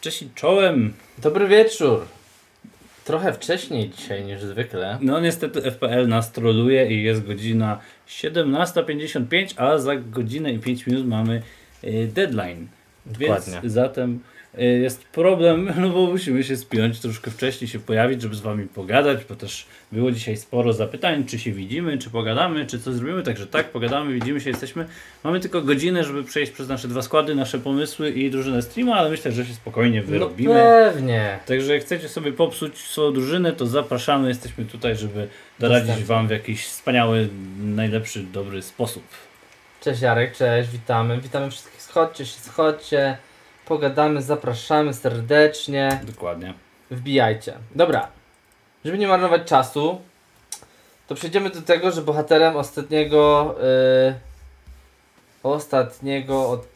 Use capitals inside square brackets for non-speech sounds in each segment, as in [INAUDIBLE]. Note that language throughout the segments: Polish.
Cześć i czołem. Dobry wieczór. Trochę wcześniej dzisiaj niż zwykle. No niestety FPL nas troluje i jest godzina 17.55, a za godzinę i 5 minut mamy y, deadline. Dokładnie. Więc zatem jest problem, [LAUGHS] no bo musimy się spiąć, troszkę wcześniej się pojawić, żeby z Wami pogadać, bo też było dzisiaj sporo zapytań, czy się widzimy, czy pogadamy, czy co zrobimy, także tak, pogadamy, widzimy się, jesteśmy. Mamy tylko godzinę, żeby przejść przez nasze dwa składy, nasze pomysły i drużynę streama, ale myślę, że się spokojnie wyrobimy. No pewnie. Także jak chcecie sobie popsuć swoją drużynę, to zapraszamy. Jesteśmy tutaj, żeby doradzić Dostępnie. Wam w jakiś wspaniały, najlepszy, dobry sposób. Cześć Jarek, cześć, witamy. Witamy wszystkich. Schodźcie się, schodźcie. Pogadamy, zapraszamy serdecznie. Dokładnie. Wbijajcie. Dobra. Żeby nie marnować czasu, to przejdziemy do tego, że bohaterem ostatniego yy, ostatniego od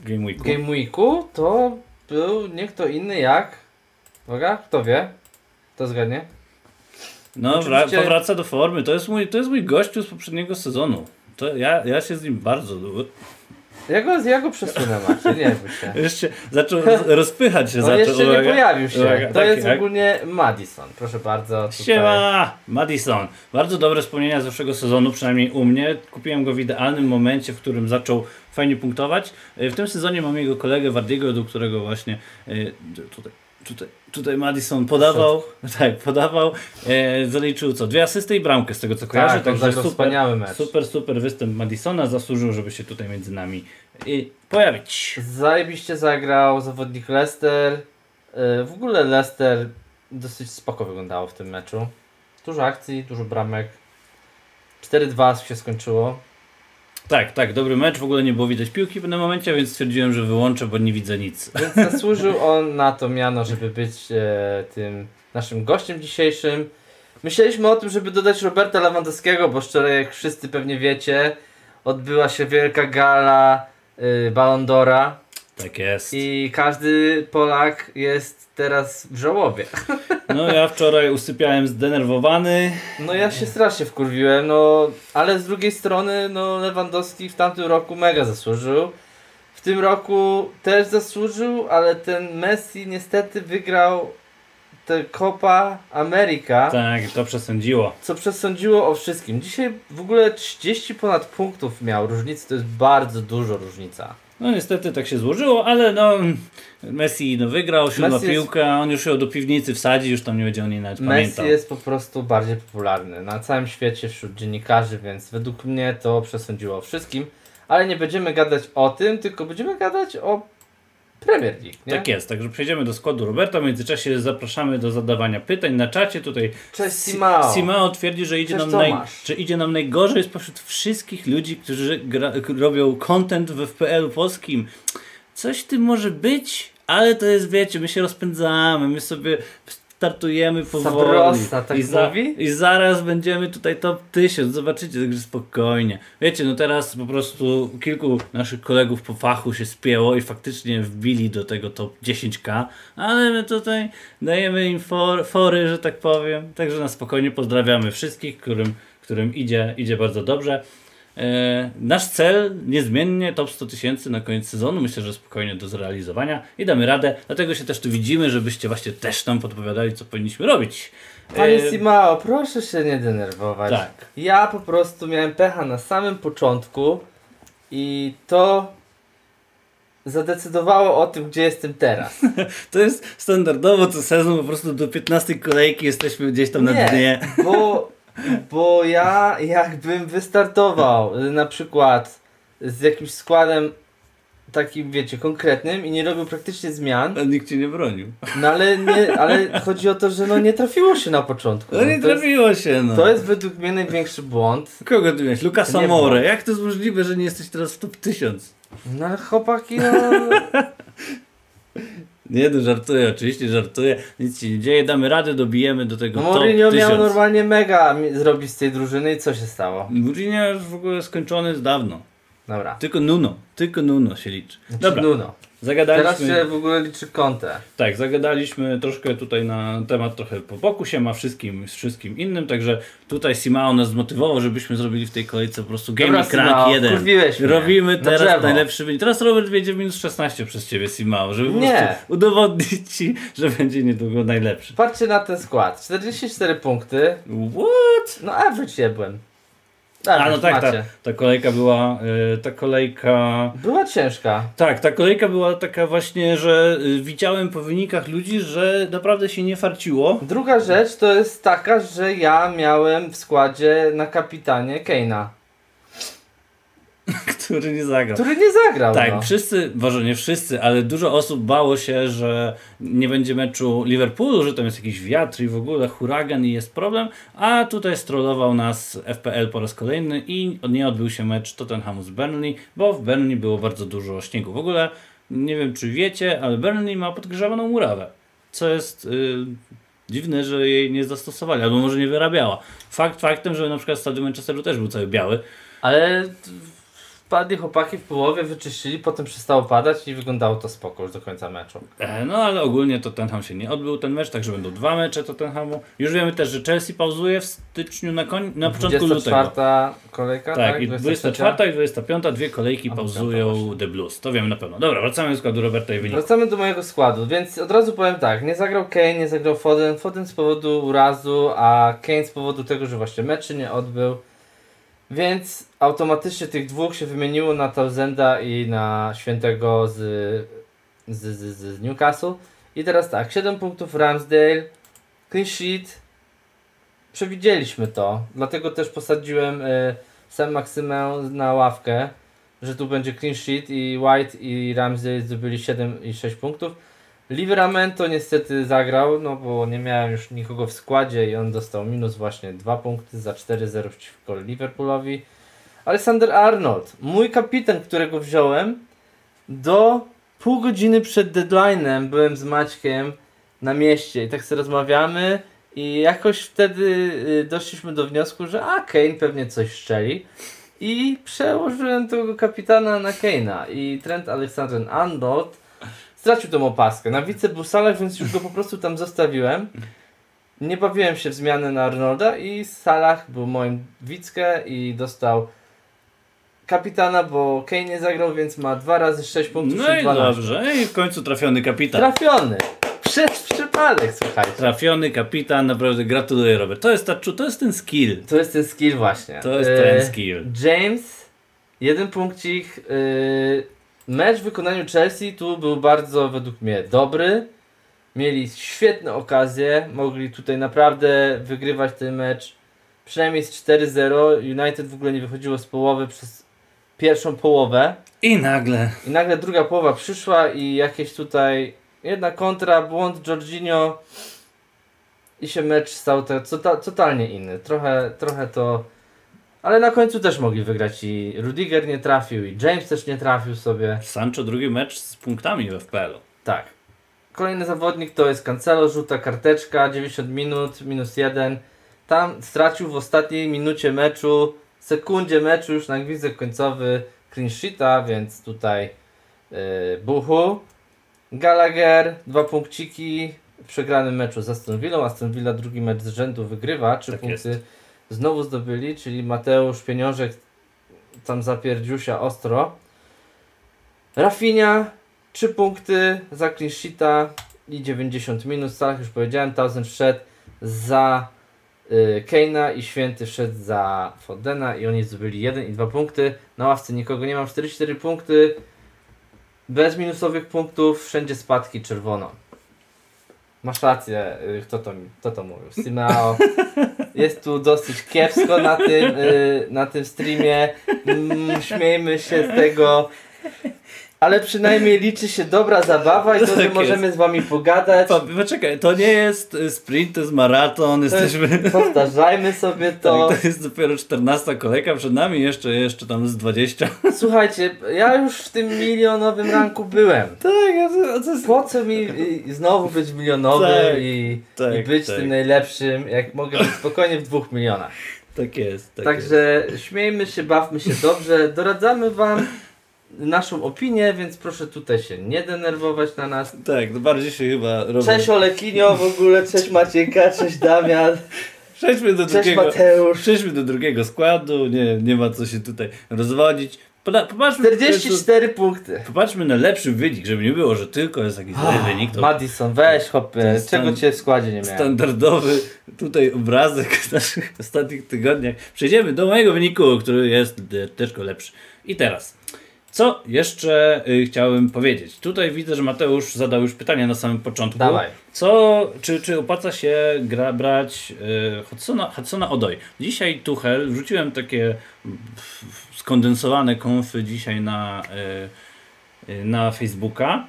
Game Weeku. Game Weeku to był nie kto inny jak Uwaga, kto wie? Kto zgadnie? No, Oczywiście- wra- powraca do formy. To jest, mój, to jest mój gościu z poprzedniego sezonu. To ja, ja się z nim bardzo. Ja go, ja go przesunę Macie, nie bój się. [LAUGHS] Jeszcze zaczął roz- [LAUGHS] rozpychać się. No zaczął, jeszcze nie pojawił się. Uwaga, To tak, jest jak? ogólnie Madison. Proszę bardzo. Tutaj. Siema! Madison. Bardzo dobre wspomnienia z zeszłego sezonu, przynajmniej u mnie. Kupiłem go w idealnym momencie, w którym zaczął fajnie punktować. E, W tym sezonie mam jego kolegę Wardiego, do którego właśnie e, tutaj, tutaj, tutaj Madison podawał. [LAUGHS] Tak, podawał. E, zaliczył co? Dwie asysty i bramkę z tego co kojarzę. Tak, także super, wspaniały mecz. super, super występ Madisona. Zasłużył, żeby się tutaj między nami e, pojawić. Zajebiście zagrał zawodnik Leicester. Yy, W ogóle Leicester dosyć spoko wyglądało w tym meczu. Dużo akcji, dużo bramek. 4-2 się skończyło. Tak, tak, dobry mecz. W ogóle nie było widać piłki w pewnym momencie, więc stwierdziłem, że wyłączę, bo nie widzę nic. Więc [LAUGHS] zasłużył on na to miano, żeby być e, tym naszym gościem dzisiejszym. Myśleliśmy o tym, żeby dodać Roberta Lewandowskiego, bo wczoraj, jak wszyscy pewnie wiecie, odbyła się wielka gala Ballon d'Ora Tak jest. i każdy Polak jest teraz w żałobie. No ja wczoraj usypiałem zdenerwowany. No ja się strasznie wkurwiłem, no ale z drugiej strony no Lewandowski w tamtym roku mega zasłużył. W tym roku też zasłużył, ale ten Messi niestety wygrał tę Copa America, Tak, to przesądziło. co przesądziło o wszystkim. Dzisiaj w ogóle 30 ponad punktów miał różnicy, to jest bardzo dużo różnica. No niestety tak się złożyło, ale no Messi no, wygrał, siódma Messi jest- piłka, on już ją do piwnicy wsadzi, już tam nie będzie o niej nawet Messi pamiętał. jest po prostu bardziej popularny na całym świecie wśród dziennikarzy, więc według mnie to przesądziło o wszystkim. Ale nie będziemy gadać o tym, tylko będziemy gadać o Premier League, nie? Tak jest, także przejdziemy do składu Roberta. W międzyczasie zapraszamy do zadawania pytań na czacie. Tutaj Cześć Si- Simao. Simao twierdzi, że idzie, Cześć, nam naj, że idzie nam najgorzej spośród wszystkich ludzi, którzy gra, robią content w FPL-u polskim. Coś tym może być, ale to jest, wiecie, my się rozpędzamy, my sobie startujemy powoli. Sabrosa, tak I, za, mówi? I zaraz będziemy tutaj top 1000, zobaczycie, także spokojnie. Wiecie, no teraz po prostu kilku naszych kolegów po fachu się spięło i faktycznie wbili do tego top 10k, ale my tutaj dajemy im for, fory, że tak powiem. Także na spokojnie pozdrawiamy wszystkich, którym, którym idzie, idzie bardzo dobrze. E, nasz cel niezmiennie top 100 tysięcy na koniec sezonu. Myślę, że spokojnie do zrealizowania i damy radę. Dlatego się też tu widzimy, żebyście właśnie też nam podpowiadali, co powinniśmy robić. Panie E, Simao, proszę się nie denerwować. Tak. Ja po prostu miałem pecha na samym początku i to zadecydowało o tym, gdzie jestem teraz. [LAUGHS] To jest standardowo co sezon, po prostu do 15 kolejki jesteśmy gdzieś tam na Nie. dnie. Bo, [LAUGHS] bo ja jakbym wystartował y, na przykład z jakimś składem takim, wiecie, konkretnym i nie robił praktycznie zmian, A nikt cię nie bronił. no ale, nie, ale chodzi o to, że no nie trafiło się na początku. No nie to, jest, trafiło się, no. to jest według mnie największy błąd. Kogo ty miałeś? Luka Samore. Jak to jest możliwe, że nie jesteś teraz w top 1000? No ale chłopaki, no... [LAUGHS] Nie, no żartuję, oczywiście żartuję. Nic się nie dzieje, damy radę, dobijemy do tego No top Mourinho 1000. miał normalnie mega zrobić z tej drużyny i co się stało? Mourinho już w ogóle skończony z dawno. Dobra. Tylko Nuno, tylko Nuno się liczy. Znaczy, Dobra, Nuno. Zagadaliśmy... Teraz się w ogóle liczy kątę. Tak, zagadaliśmy troszkę tutaj na temat trochę po boku się ma wszystkim, z wszystkim innym, także tutaj Simao nas zmotywował, żebyśmy zrobili w tej kolejce po prostu Game Dobra, Crank Simao, 1. wkurwiłeś mnie. Robimy Na teraz drzewo. najlepszy wynik. Teraz Robert wiedzie minus 16 przez ciebie Simao, żeby Nie. udowodnić ci, że będzie niedługo najlepszy. Patrzcie na ten skład. 44 punkty. What? No average jebłem. A no tak, ta, ta kolejka była, y, ta kolejka... Była ciężka. Tak, ta kolejka była taka właśnie, że y, widziałem po wynikach ludzi, że naprawdę się nie farciło. Druga rzecz to jest taka, że ja miałem w składzie na kapitanie Keina, [LAUGHS] który nie zagrał. który nie zagrał. Tak, no. wszyscy, może nie wszyscy, ale dużo osób bało się, że nie będzie meczu Liverpoolu, że tam jest jakiś wiatr i w ogóle huragan i jest problem, a tutaj strollował nas FPL po raz kolejny i nie odbył się mecz Tottenhamu z Burnley, bo w Burnley było bardzo dużo śniegu. W ogóle nie wiem czy wiecie, ale Burnley ma podgrzewaną murawę, co jest y, dziwne, że jej nie zastosowali, albo może nie wyrabiała. Fakt faktem, że na przykład stadion Manchesteru też był cały biały, Ale wpadli chłopaki w połowie, wyczyścili, potem przestało padać i wyglądało to spoko już do końca meczu. E, No ale ogólnie Tottenham się nie odbył ten mecz, także będą dwa mecze Tottenhamu. Już wiemy też, że Chelsea pauzuje w styczniu na, koń, na początku 24 lutego. kolejka, Tak, tak? i 24 i 25 dwie kolejki A, pauzują piąta The Blues. To wiemy na pewno. Dobra, wracamy do składu Roberta i wyniku. Wracamy do mojego składu, więc od razu powiem tak, nie zagrał Kane, nie zagrał Foden, Foden z powodu urazu, a Kane z powodu tego, że właśnie meczy nie odbył. Więc automatycznie tych dwóch się wymieniło na Tausenda i na Świętego z, z, z, z Newcastle. I teraz tak, 7 punktów Ramsdale, clean sheet. Przewidzieliśmy to, dlatego też posadziłem y, Sam Maksymę na ławkę, że tu będzie clean sheet i White i Ramsdale zdobyli 7 i 6 punktów. Livramento niestety zagrał, no bo nie miałem już nikogo w składzie i on dostał minus właśnie 2 punkty za 4-0 przeciwko Liverpoolowi. Alexander Arnold, mój kapitan, którego wziąłem, do pół godziny przed deadline'em byłem z Maćkiem na mieście i tak sobie rozmawiamy i jakoś wtedy y, doszliśmy do wniosku, że a Kane pewnie coś szczeli i przełożyłem tego kapitana na Kane'a i Trent Alexander-Arnold stracił tą opaskę. Na wice był Salah, więc już go po prostu tam zostawiłem. Nie bawiłem się w zmianę na Arnolda i Salah był moim wickę i dostał kapitana, bo Kane nie zagrał, więc ma dwa razy 6 punktów No i 12. dobrze. I w końcu trafiony kapitan. Trafiony! Przez przypadek, słuchajcie. Trafiony kapitan, naprawdę gratuluję Robert. To jest, ta, to jest ten skill. To jest ten skill właśnie. To jest E, ten skill. James, jeden punkcik. Yy, mecz w wykonaniu Chelsea tu był bardzo według mnie dobry. Mieli świetne okazje, mogli tutaj naprawdę wygrywać ten mecz. Przynajmniej z 4-0. United w ogóle nie wychodziło z połowy przez pierwszą połowę. I nagle. I nagle druga połowa przyszła i jakieś tutaj jedna kontra, błąd Jorginho i się mecz stał te, tota, totalnie inny. Trochę, trochę to... Ale na końcu też mogli wygrać i Rudiger nie trafił i James też nie trafił sobie. Sancho drugi mecz z punktami w FPL-u. Tak. Kolejny zawodnik to jest Cancelo, żółta karteczka, 90 minut, minus 1. Tam stracił w ostatniej minucie meczu, sekundzie meczu już na gwizdek końcowy clean sheeta, więc tutaj yy, buchu. Gallagher, dwa punkciki w przegranym meczu z Aston Villą. Aston Villa drugi mecz z rzędu wygrywa, trzy Tak punkty jest. Znowu zdobyli, czyli Mateusz Pieniążek tam zapierdziusia ostro. Rafinha, 3 punkty za clean sheeta i 90 minut. Salah już powiedziałem, Townsend wszedł za y, Keina i Święty wszedł za Fodena i oni zdobyli 1 i 2 punkty. Na ławce nikogo nie mam, 44 punkty. Bez minusowych punktów, wszędzie spadki czerwono. Masz rację, y, kto to, kto to mówił? Simao. [LAUGHS] Jest tu dosyć kiepsko na tym, y, na tym streamie. Mm, śmiejmy się z tego. Ale przynajmniej liczy się dobra zabawa i to, że Tak jest. możemy z wami pogadać. Pa, poczekaj, to nie jest y, sprint, to jest maraton, jesteśmy... [LAUGHS] Powtarzajmy sobie [LAUGHS] to. Tak, to jest dopiero 14 kolejka przed nami, jeszcze, jeszcze tam z 20. [LAUGHS] Słuchajcie, ja już w tym milionowym ranku byłem. Tak, a to, to jest... Po co mi y, znowu być milionowym Tak, i, tak, i być tak. tym najlepszym, jak mogę być spokojnie w dwóch milionach. Tak jest. Tak jest. Także śmiejmy się, bawmy się dobrze, doradzamy wam naszą opinię, więc proszę tutaj się nie denerwować na nas. Tak, no bardziej się chyba robi. Cześć Olekinio w ogóle, cześć Maciejka, cześć Damian, Przejdźmy do cześć drugiego. Mateusz. Przejdźmy do drugiego składu, nie, nie ma co się tutaj rozwodzić. Popatrzmy, 44 punkty. popatrzmy na lepszy wynik, żeby nie było, że tylko jest jakiś zły wynik. To Madison, weź hopy, czego cię w składzie nie miałem? standardowy tutaj obrazek w naszych ostatnich tygodniach. Przejdziemy do mojego wyniku, który jest e, tylko lepszy. I teraz, co jeszcze y, chciałem powiedzieć? Tutaj widzę, że Mateusz zadał już pytanie na samym początku. Dawaj. Co, czy, czy opłaca się gra, brać y, Hudsona, Hudsona Odoi? Dzisiaj Tuchel, wrzuciłem takie mm, skondensowane konfy dzisiaj na, y, y, na Facebooka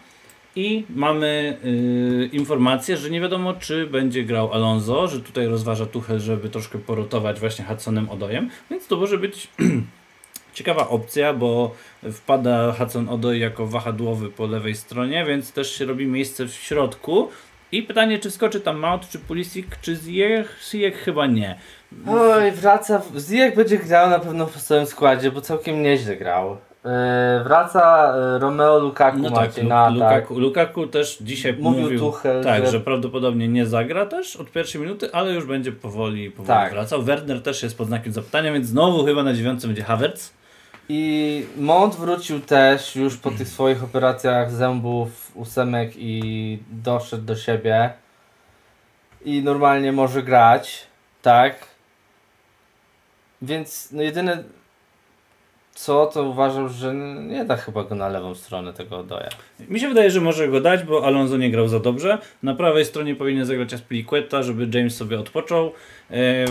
i mamy y, informację, że nie wiadomo czy będzie grał Alonso, że tutaj rozważa Tuchel, żeby troszkę porotować właśnie Hudsonem Odojem, więc to może być [CLEARS THROAT] ciekawa opcja, bo wpada Hudson Odoi jako wahadłowy po lewej stronie, więc też się robi miejsce w środku. I pytanie, czy skoczy tam Mount, czy Pulisic, czy Ziyech? Ziyech chyba nie. Oj, wraca, Ziyech będzie grał na pewno w swoim składzie, bo całkiem nieźle grał. Yy, wraca yy, Romeo Lukaku No tak, Lu- na. Lukaku, Lukaku też dzisiaj Mówił mówił, Tuchel, tak, że- że... prawdopodobnie nie zagra też od pierwszej minuty, ale już będzie powoli, powoli Tak. wracał. Werner też jest pod znakiem zapytania, więc znowu chyba na dziewiątce będzie Havertz. I Mont wrócił też już po tych swoich operacjach zębów, ósemek i doszedł do siebie. I normalnie może grać, tak? Więc no jedyne co, to uważam, że nie da chyba go na lewą stronę tego Odoja. Mi się wydaje, że może go dać, bo Alonso nie grał za dobrze. Na prawej stronie powinien zagrać Aspilicueta, żeby James sobie odpoczął.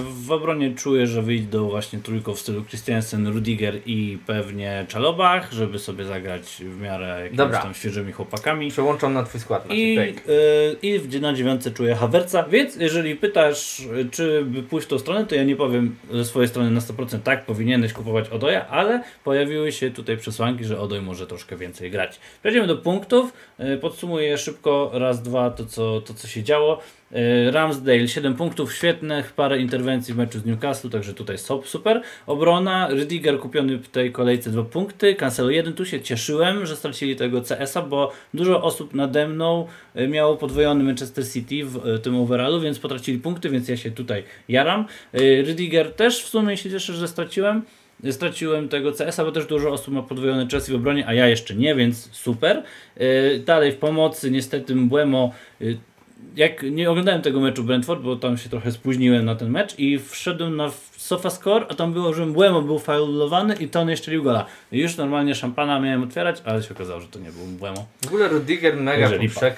W obronie czuję, że wyjdą właśnie trójką w stylu Christiansen, Rudiger i pewnie Czalobach, żeby sobie zagrać w miarę jakimiś Dobra. tam świeżymi chłopakami. Przełączam na twój skład. I, Maciek. y, I w- na dziewiątce czuję Hawerca, więc jeżeli pytasz, czy by pójść w tą stronę, to ja nie powiem ze swojej strony na 100% tak, powinieneś kupować Odoja, ale pojawiły się tutaj przesłanki, że Odoj może troszkę więcej grać. Przejdziemy do punktów, y, podsumuję szybko raz, dwa to co, to, co się działo. Y, Ramsdale 7 punktów, świetnych, parę interwencji w meczu z Newcastle, także tutaj super. Obrona, Rydiger kupiony w tej kolejce 2 punkty, Cancelo 1, tu się cieszyłem, że stracili tego CS-a, bo dużo osób nade mną y, miało podwojony Manchester City w y, tym overallu, więc potracili punkty, więc ja się tutaj jaram. Rydiger też w sumie się cieszę, że straciłem. Straciłem tego CS-a, bo też dużo osób ma podwojone Chelsea w obronie, a ja jeszcze nie, więc super. Dalej w pomocy niestety Mbłemo jak nie oglądałem tego meczu Brentford, bo tam się trochę spóźniłem na ten mecz i wszedłem na SofaScore, a tam było, że Mbłemo był faulowany i to on jeszcze strzelił gola. I już normalnie szampana miałem otwierać, ale się okazało, że to nie był Mbłemo. W ogóle Rudiger mega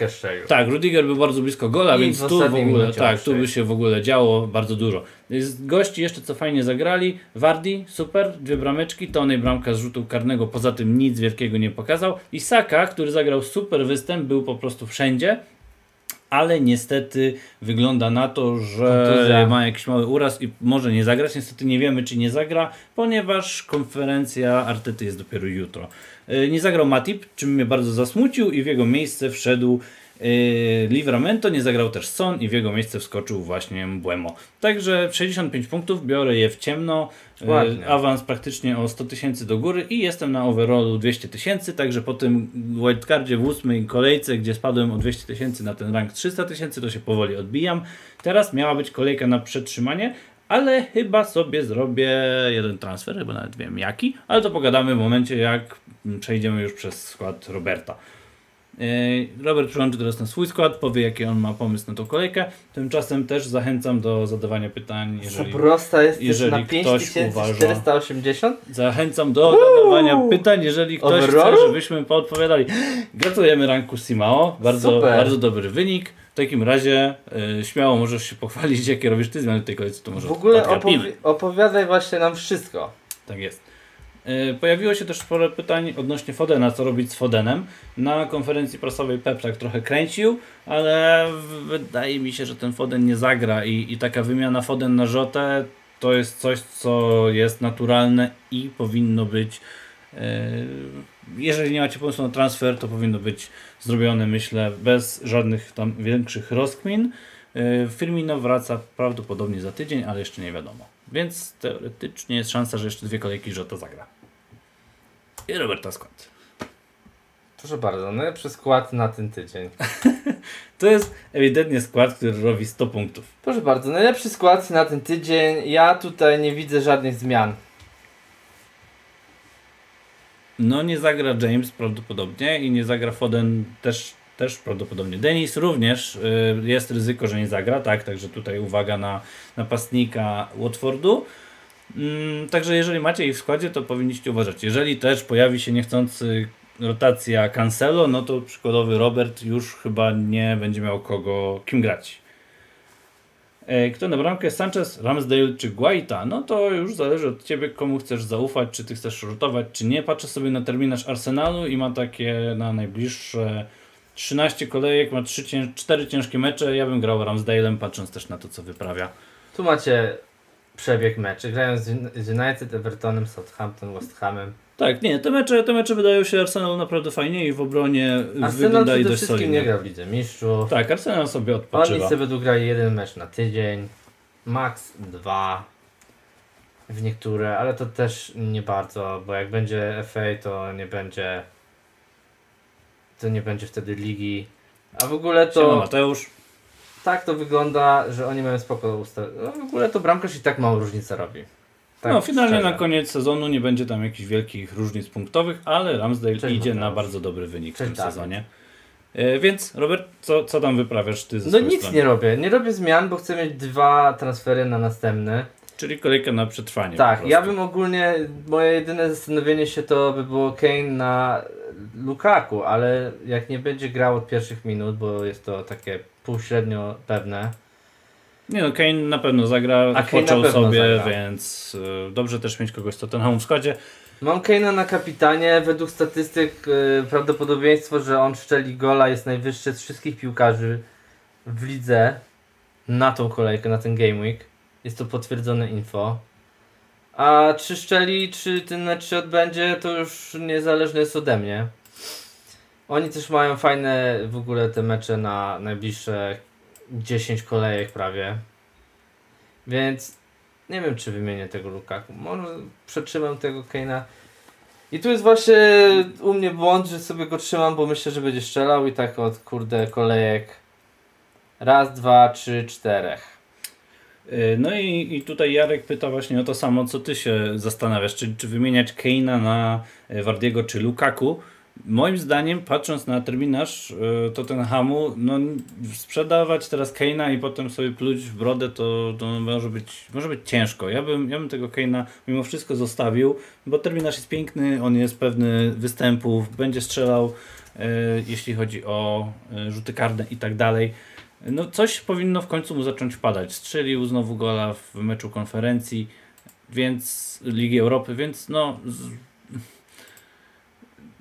strzelił. Tak, Rudiger był bardzo blisko gola, I więc tu w ogóle, tak, tu by się w ogóle działo bardzo dużo. Z gości jeszcze co fajnie zagrali, Wardi, super, dwie brameczki, Tony bramka z rzutu karnego, poza tym nic wielkiego nie pokazał. I Saka, który zagrał super występ, był po prostu wszędzie. Ale niestety wygląda na to, że Kontuzja. ma jakiś mały uraz i może nie zagrać. Niestety nie wiemy, czy nie zagra, ponieważ konferencja Artety jest dopiero jutro. Yy, Nie zagrał Matip, czym mnie bardzo zasmucił i w jego miejsce wszedł Livramento, nie zagrał też Son i w jego miejsce wskoczył właśnie Mbłemo. Także 65 punktów, biorę je w ciemno, yy, Ładnie. awans praktycznie o 100 tysięcy do góry i jestem na overallu 200 tysięcy, także po tym wildcardzie w ósmej kolejce, gdzie spadłem o 200 tysięcy na ten rank 300 tysięcy, to się powoli odbijam. Teraz miała być kolejka na przetrzymanie, ale chyba sobie zrobię jeden transfer, chyba nawet wiem jaki, ale to pogadamy w momencie, jak przejdziemy już przez skład Roberta. Yy, Robert przyłączy teraz na swój skład, powie jaki on ma pomysł na tą kolejkę. Tymczasem też zachęcam do zadawania pytań, jeżeli Co prosta jest jeżeli na ktoś 5480? Zachęcam do zadawania pytań, jeżeli ktoś Overallu? chce, żebyśmy poodpowiadali. Gratulujemy ranku Simao, bardzo, Super. bardzo dobry wynik. W takim razie y, śmiało możesz się pochwalić, jakie robisz ty zmiany w tej kolejce, to może W ogóle opowi- opowiadaj właśnie nam wszystko. Tak jest. Y, Pojawiło się też sporo pytań odnośnie Fodena, co robić z Fodenem. Na konferencji prasowej Pep tak trochę kręcił, ale wydaje mi się, że ten Foden nie zagra i, i taka wymiana Foden na Rzotę to jest coś, co jest naturalne i powinno być y, jeżeli nie macie pomysłu na transfer, to powinno być zrobione, myślę, bez żadnych tam większych rozkmin. Y, Firmino wraca prawdopodobnie za tydzień, ale jeszcze nie wiadomo. Więc teoretycznie jest szansa, że jeszcze dwie kolejki Żota zagra. I Roberta skład. Proszę bardzo, najlepszy skład na ten tydzień. [LAUGHS] To jest ewidentnie skład, który robi 100 punktów. Proszę bardzo, najlepszy skład na ten tydzień. Ja tutaj nie widzę żadnych zmian. No nie zagra James prawdopodobnie i nie zagra Foden też, też prawdopodobnie. Denis również y, jest ryzyko, że nie zagra, tak, także tutaj uwaga na napastnika Watfordu. Mm, także jeżeli macie ich w składzie, to powinniście uważać. Jeżeli też pojawi się niechcący rotacja Cancelo, no to przykładowy Robert już chyba nie będzie miał kogo kim grać. E, Kto na bramkę? Sanchez, Ramsdale czy Guaita? No to już zależy od Ciebie, komu chcesz zaufać, czy Ty chcesz rotować, czy nie. Patrzę sobie na terminarz Arsenalu i ma takie na najbliższe 13 kolejek, ma 3, 4 ciężkie mecze. Ja bym grał Ramsdale'em, patrząc też na to, co wyprawia. Tu macie przebieg meczy. Grają z Un- z United, Evertonem, Southampton, West Hamem. Tak, nie, te mecze, te mecze wydają się Arsenalu naprawdę fajnie i w obronie Arsenal wyglądali dość solidnie. nie gra w Lidze Mistrzów. Tak, Arsenal sobie Oni odpoczywa. sobie będą grali jeden mecz na tydzień. Max dwa. W niektóre, ale to też nie bardzo, bo jak będzie FA to nie będzie to nie będzie wtedy ligi. A w ogóle Siema to Mateusz. tak to wygląda, że oni mają spoko ustawione. No w ogóle to bramkarz i tak małą różnicę robi. Tak no, finalnie szczerze. na koniec sezonu nie będzie tam jakichś wielkich różnic punktowych, ale Ramsdale Cześć, idzie na Mateusz. bardzo dobry wynik Cześć, w tym sezonie. E, więc Robert, co, co tam wyprawiasz ty ze No nic strony? nie robię. Nie robię zmian, bo chcę mieć dwa transfery na następny. Czyli kolejka na przetrwanie. Tak, ja bym ogólnie, moje jedyne zastanowienie się to by było Kane na Lukaku, ale jak nie będzie grał od pierwszych minut, bo jest to takie półśrednio pewne. Nie no, Kane na pewno zagra, A Kane począł na pewno sobie, zagra. więc y, dobrze też mieć kogoś z Tottenhamu w składzie. Mam Kane'a na kapitanie, według statystyk y, prawdopodobieństwo, że on szczeli gola jest najwyższe z wszystkich piłkarzy w lidze na tą kolejkę, na ten game week. Jest to potwierdzone info. A czy szczeli, czy ten mecz się odbędzie, to już niezależne jest ode mnie. Oni też mają fajne w ogóle te mecze na najbliższe 10 kolejek prawie. Więc nie wiem, czy wymienię tego Lukaku. Może przetrzymam tego Kane'a. I tu jest właśnie u mnie błąd, że sobie go trzymam, bo myślę, że będzie strzelał i tak od kurde kolejek. Raz, dwa, trzy, czterech. Y, No i, i tutaj Jarek pyta właśnie o to samo, co ty się zastanawiasz, czy, czy wymieniać Kane'a na y, Wardiego czy Lukaku. Moim zdaniem, patrząc na terminarz y, Tottenhamu, no sprzedawać teraz Kane'a i potem sobie pluć w brodę, to, to może, być, może być ciężko. Ja bym, ja bym tego Kane'a mimo wszystko zostawił, bo terminarz jest piękny, on jest pewny występów, będzie strzelał, y, jeśli chodzi o y, rzuty karne i tak dalej. No coś powinno w końcu mu zacząć wpadać. Strzelił znowu gola w meczu konferencji, więc Ligi Europy, więc no.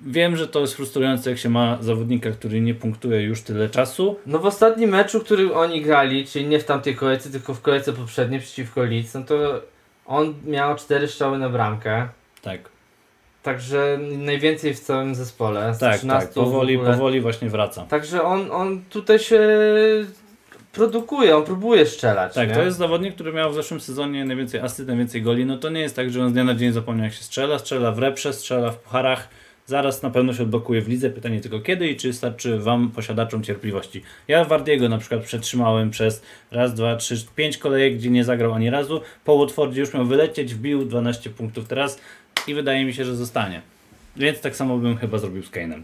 Wiem, że to jest frustrujące, jak się ma zawodnika, który nie punktuje już tyle czasu. No w ostatnim meczu, który oni grali, czyli nie w tamtej kolejce, tylko w kolejce poprzedniej przeciwko Leeds, no to on miał cztery strzały na bramkę. Tak, Także najwięcej w całym zespole. Z tak, 13 tak. Powoli, powoli właśnie wraca. Także on, on tutaj się produkuje, on próbuje strzelać. Tak, nie? to jest zawodnik, który miał w zeszłym sezonie najwięcej asyst, najwięcej goli. No to nie jest tak, że on z dnia na dzień zapomniał jak się strzela. Strzela w reprze, strzela w pucharach. Zaraz na pewno się odblokuje w lidze. Pytanie tylko kiedy i czy starczy Wam posiadaczom cierpliwości. Ja Wardiego na przykład przetrzymałem przez raz, dwa, trzy, pięć kolejek, gdzie nie zagrał ani razu. Po Watfordzie już miał wylecieć, wbił 12 punktów teraz i wydaje mi się, że zostanie. Więc tak samo bym chyba zrobił z Kane'em.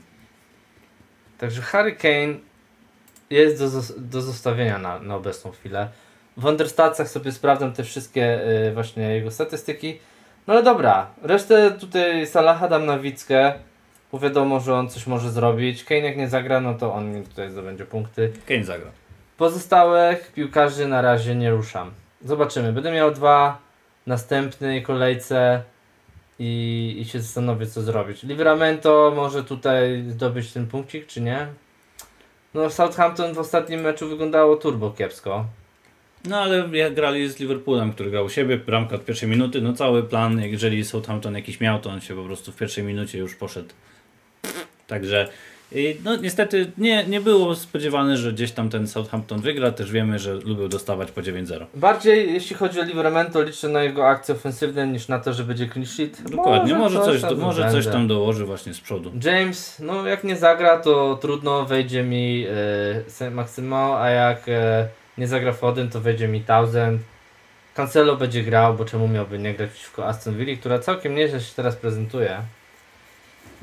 Także Harry Kane jest do, do zostawienia na, na obecną chwilę. W Understatsach sobie sprawdzam te wszystkie y, właśnie jego statystyki. No ale dobra, resztę tutaj Salaha dam na Wickę, bo wiadomo, że on coś może zrobić. Kane jak nie zagra, no to on mi tutaj zdobędzie punkty. Kane zagra. Pozostałych piłkarzy na razie nie ruszam. Zobaczymy. Będę miał dwa następnej kolejce i, i się zastanowię, co zrobić. Livramento może tutaj zdobyć ten punkcik, czy nie? No, Southampton w ostatnim meczu wyglądało turbo kiepsko. No ale jak grali z Liverpoolem, który grał u siebie, bramka od pierwszej minuty, no cały plan, jeżeli Southampton jakiś miał, to on się po prostu w pierwszej minucie już poszedł. Także I no niestety nie, nie było spodziewane, że gdzieś tam ten Southampton wygra, też wiemy, że lubią dostawać po 9-0. Bardziej jeśli chodzi o Livramento liczę na jego akcje ofensywne niż na to, że będzie clean sheet. Dokładnie, może, coś, tam może coś tam dołoży właśnie z przodu. James, no jak nie zagra, to trudno wejdzie mi e, Maximo, a jak e, nie zagra Foden, to wejdzie mi Thousand. Cancelo będzie grał, bo czemu miałby nie grać przeciwko Aston Villa, która całkiem nieźle się teraz prezentuje.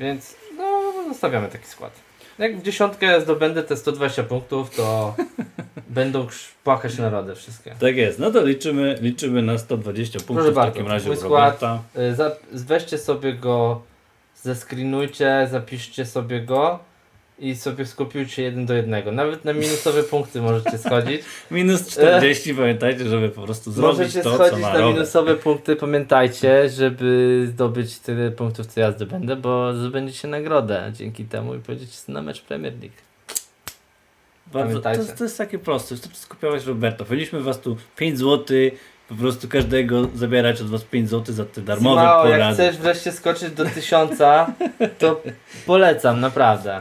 Więc zostawiamy taki skład. Jak w dziesiątkę zdobędę te 120 punktów, to [LAUGHS] będą płakać narody wszystkie. Tak jest, no to liczymy, liczymy na 120 punktów Proszę w bardzo, takim razie mój skład. Roberta. Y, weźcie sobie go, zeskrinujcie, zapiszcie sobie go i sobie skopiujcie jeden do jednego. Nawet na minusowe punkty możecie schodzić. [LAUGHS] Minus 40, pamiętajcie, żeby po prostu zrobić Możecie to, co schodzić ma na minusowe punkty, pamiętajcie, żeby zdobyć tyle punktów, co ja zdobędę, bo zdobędziecie nagrodę dzięki temu i pojedziecie na mecz Premier League. Bardzo, to, to jest takie proste, wystarczy skopiować Roberta. Powinniśmy was tu 5 zł, po prostu każdego zabierać od was 5 zł za te darmowe Mało, jak porady. chcesz wreszcie skoczyć do tysiąca, to polecam, naprawdę.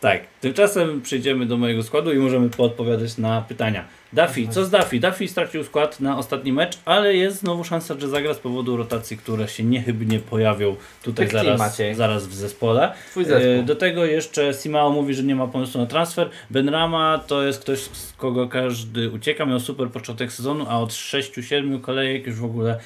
Tak, tymczasem przejdziemy do mojego składu i możemy poodpowiadać na pytania. Duffy, co z Duffy? Duffy stracił skład na ostatni mecz, ale jest znowu szansa, że zagra z powodu rotacji, które się niechybnie pojawią tutaj zaraz, zaraz w zespole. Twój zespół. E, Do tego jeszcze Simao mówi, że nie ma pomysłu na transfer. Benrama to jest ktoś, z kogo każdy ucieka, miał super początek sezonu, a od 6-7 kolejek już w ogóle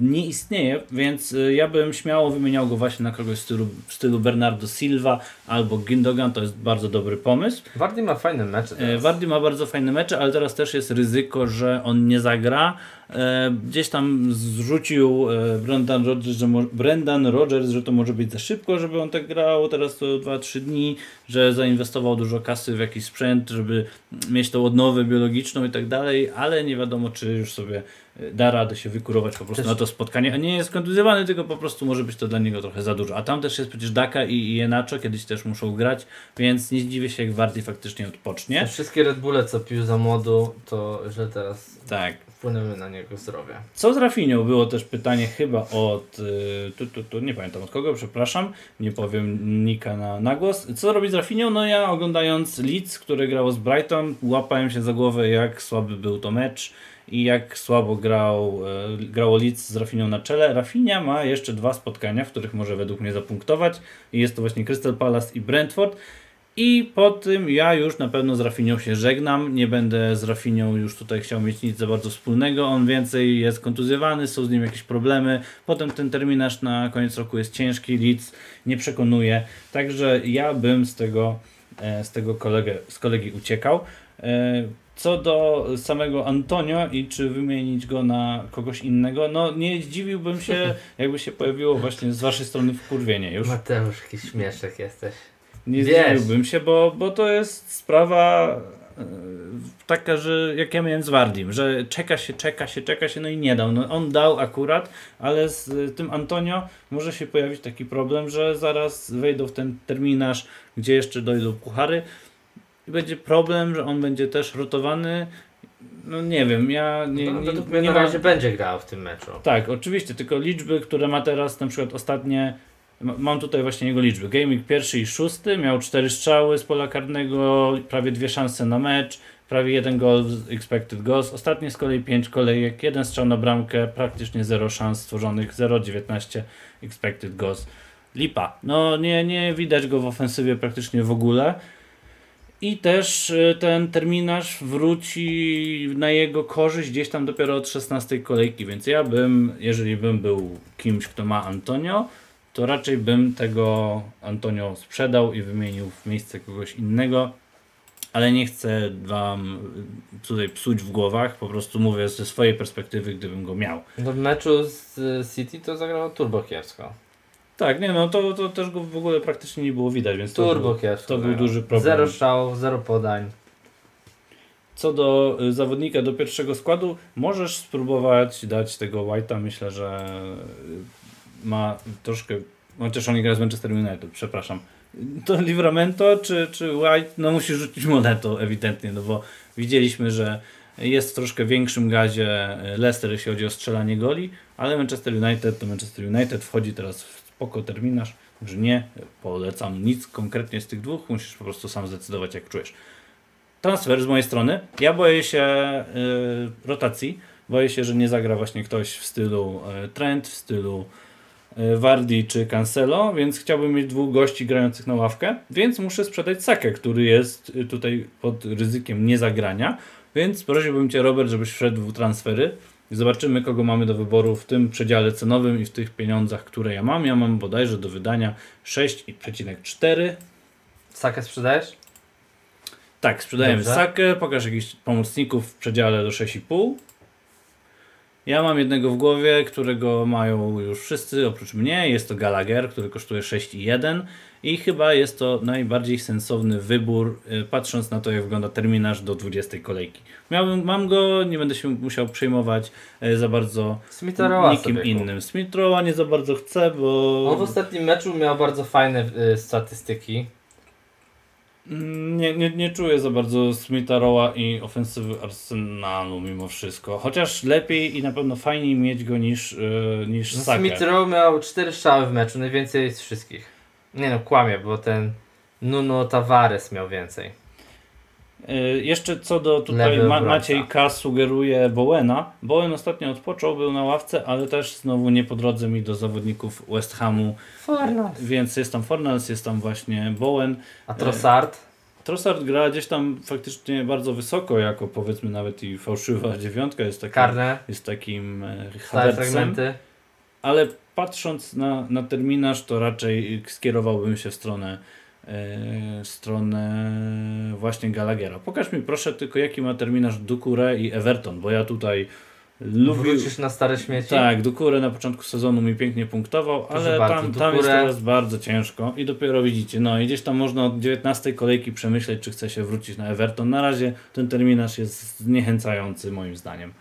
nie istnieje, więc e, ja bym śmiało wymieniał go właśnie na kogoś w stylu, w stylu Bernardo Silva albo Gindogan, to jest bardzo dobry pomysł. Wardy ma fajne mecze E, teraz. Wardy ma bardzo fajne mecze, ale teraz też jest ryzyko, że on nie zagra. E, Gdzieś tam zrzucił e, Brendan Rodgers, że, mo- Brendan Rodgers, że to może być za szybko, żeby on tak grał, teraz to 2-3 dni, że zainwestował dużo kasy w jakiś sprzęt, żeby mieć tą odnowę biologiczną i tak dalej, ale nie wiadomo, czy już sobie da radę się wykurować po prostu Też- na to spotkanie, a nie jest kontuzjowany, tylko po prostu może być to dla niego trochę za dużo. A tam też jest przecież Daka i, Enacho, kiedyś też muszą grać, więc nie zdziwię się, jak Wardy faktycznie odpocznie. Te Wszystkie Red Bulle, co pił za młodu, to że teraz Tak. wpłynęły na niego zdrowie. Co z Rafinią? Było też pytanie chyba od. y, Tu, tu, tu, nie pamiętam od kogo, przepraszam. Nie powiem Nika na, na głos. Co robić z Rafinią? No ja oglądając Leeds, które grało z Brighton, łapałem się za głowę, jak słaby był to mecz i jak słabo grał, e, grało Leeds z Rafinią na czele. Rafinia ma jeszcze dwa spotkania, w których może według mnie zapunktować. I jest to właśnie Crystal Palace i Brentford. I po tym ja już na pewno z Rafinią się żegnam. Nie będę z Rafinią już tutaj chciał mieć nic za bardzo wspólnego. On więcej jest kontuzjowany, są z nim jakieś problemy. Potem ten terminarz na koniec roku jest ciężki, Leeds nie przekonuje. Także ja bym z tego, e, z tego kolegę, z kolegi uciekał. Co do samego Antonio i czy wymienić go na kogoś innego, no nie zdziwiłbym się, [LAUGHS] jakby się pojawiło właśnie z waszej strony wkurwienie już. Mateusz, jakiś śmieszek jesteś. Nie Wiesz. zdziwiłbym się, bo, bo to jest sprawa e, taka, że jak ja miałem z Wardim, że czeka się, czeka się, czeka się, no i nie dał. No, on dał akurat, ale z e, tym Antonio może się pojawić taki problem, że zaraz wejdą w ten terminarz, gdzie jeszcze dojdą puchary i będzie problem, że on będzie też rotowany. No nie wiem, ja nie, no, według mnie na razie będzie grał w tym meczu. tak, oczywiście, tylko liczby, które ma teraz, na przykład ostatnie, ma- mam tutaj właśnie jego liczby. Gaming pierwszy i szósty, miał cztery strzały z pola karnego, prawie dwie szanse na mecz, prawie jeden gol z expected goals. Ostatnie z kolei pięć kolejek, jeden strzał na bramkę, praktycznie zero szans stworzonych, 0,19 expected goals. Lipa. No nie, nie widać go w ofensywie praktycznie w ogóle. I też y, ten terminarz wróci na jego korzyść gdzieś tam dopiero od 16 kolejki, więc ja bym, jeżeli bym był kimś, kto ma Antonio, to raczej bym tego Antonio sprzedał i wymienił w miejsce kogoś innego, ale nie chcę wam y, tutaj psuć w głowach, po prostu mówię ze swojej perspektywy, gdybym go miał. No w meczu z y, City to zagrał turbo kiepsko. Tak, nie no, to, to też go w ogóle praktycznie nie było widać, więc to Turbo był, kiepsko. to był zagrał. duży problem. Zero strzałów, zero podań. Co do y, zawodnika do pierwszego składu, możesz spróbować dać tego White'a. Myślę, że y, ma troszkę. Chociaż on nie gra z Manchester United, przepraszam. To Livramento czy, czy White? No musi rzucić monetą ewidentnie, no bo widzieliśmy, że jest w troszkę większym gazie y, Leicester, jeśli chodzi o strzelanie goli, ale Manchester United to Manchester United wchodzi teraz w spoko terminarz. że nie polecam nic konkretnie z tych dwóch, musisz po prostu sam zdecydować jak czujesz. Transfer z mojej strony. Ja boję się y, rotacji. Boję się, że nie zagra właśnie ktoś w stylu y, Trent, w stylu y, Wardi czy Cancelo, więc chciałbym mieć dwóch gości grających na ławkę, więc muszę sprzedać Sakę, który jest y, tutaj pod ryzykiem niezagrania, więc prosiłbym Cię Robert, żebyś wszedł w transfery. Zobaczymy, kogo mamy do wyboru w tym przedziale cenowym i w tych pieniądzach, które ja mam. Ja mam bodajże do wydania 6,4. Sakę sprzedajesz? Tak, sprzedajemy Dobrze. Sakę. Pokaż jakichś pomocników w przedziale do 6,5. Ja mam jednego w głowie, którego mają już wszyscy oprócz mnie. Jest to Gallagher, który kosztuje 6,1 i chyba jest to najbardziej sensowny wybór, y, patrząc na to, jak wygląda terminarz do 20 kolejki. Miałbym, mam go, nie będę się musiał przejmować y, za bardzo Smithrowa nikim innym. Smithrowa nie za bardzo chcę, bo On w ostatnim meczu miał bardzo fajne y, statystyki. Mm, Nie, nie, nie czuję za bardzo Smitha Rowa i ofensywy Arsenalu mimo wszystko. Chociaż lepiej i na pewno fajniej mieć go niż, yy, niż No, Sakę. Smith Rowe miał 4 strzały w meczu, najwięcej z wszystkich. Nie no, kłamie, bo ten Nuno Tavares miał więcej. Yy, jeszcze co do tutaj Ma. Maciej K. sugeruje Bowena. Bowen ostatnio odpoczął, był na ławce, ale też znowu nie po drodze mi do zawodników West Hamu, Fornals. więc jest tam Fornals, jest tam właśnie Bowen. A Trossard? Trossard gra gdzieś tam faktycznie bardzo wysoko, jako powiedzmy nawet i fałszywa dziewiątka, jest takim, Karne? jest takim Havertzem. fragmenty? Ale patrząc na, na terminarz, to raczej skierowałbym się w stronę, stronę właśnie Gallaghera. Pokaż mi proszę tylko, jaki ma terminarz Dukure i Everton, bo ja tutaj lubię. Wrócisz na stare śmieci? Tak, Dukure na początku sezonu mi pięknie punktował, Proszę ale bardzo, tam, tam jest teraz bardzo ciężko i dopiero widzicie, no i gdzieś tam można od 19 kolejki przemyśleć, czy chce się wrócić na Everton. Na razie ten terminarz jest zniechęcający moim zdaniem.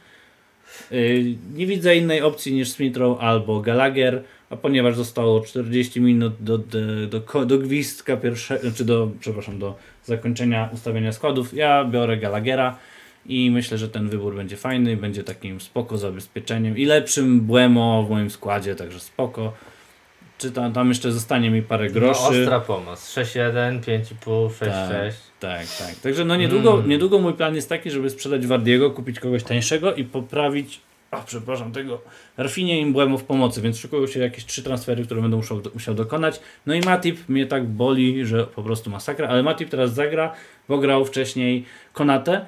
Yy, nie widzę innej opcji niż Smithrow albo Gallagher, a ponieważ zostało 40 minut do, do, do, do gwizdka pierwszego, czy do, przepraszam, do zakończenia ustawienia składów, ja biorę Gallaghera i myślę, że ten wybór będzie fajny, będzie takim spoko zabezpieczeniem i lepszym Błemo w moim składzie, także spoko. Czy tam, tam jeszcze zostanie mi parę No, groszy. ostra pomoc. 6-1, 5,5, 6-6. Tak, tak. Także no niedługo, Mm. niedługo mój plan jest taki, żeby sprzedać Wardiego, kupić kogoś tańszego i poprawić, a przepraszam, tego Rafinie i Mbłemu w pomocy, więc szykują się jakieś trzy transfery, które będę musiał, musiał dokonać. No i Matip mnie tak boli, że po prostu masakra, ale Matip teraz zagra, bo grał wcześniej Konate,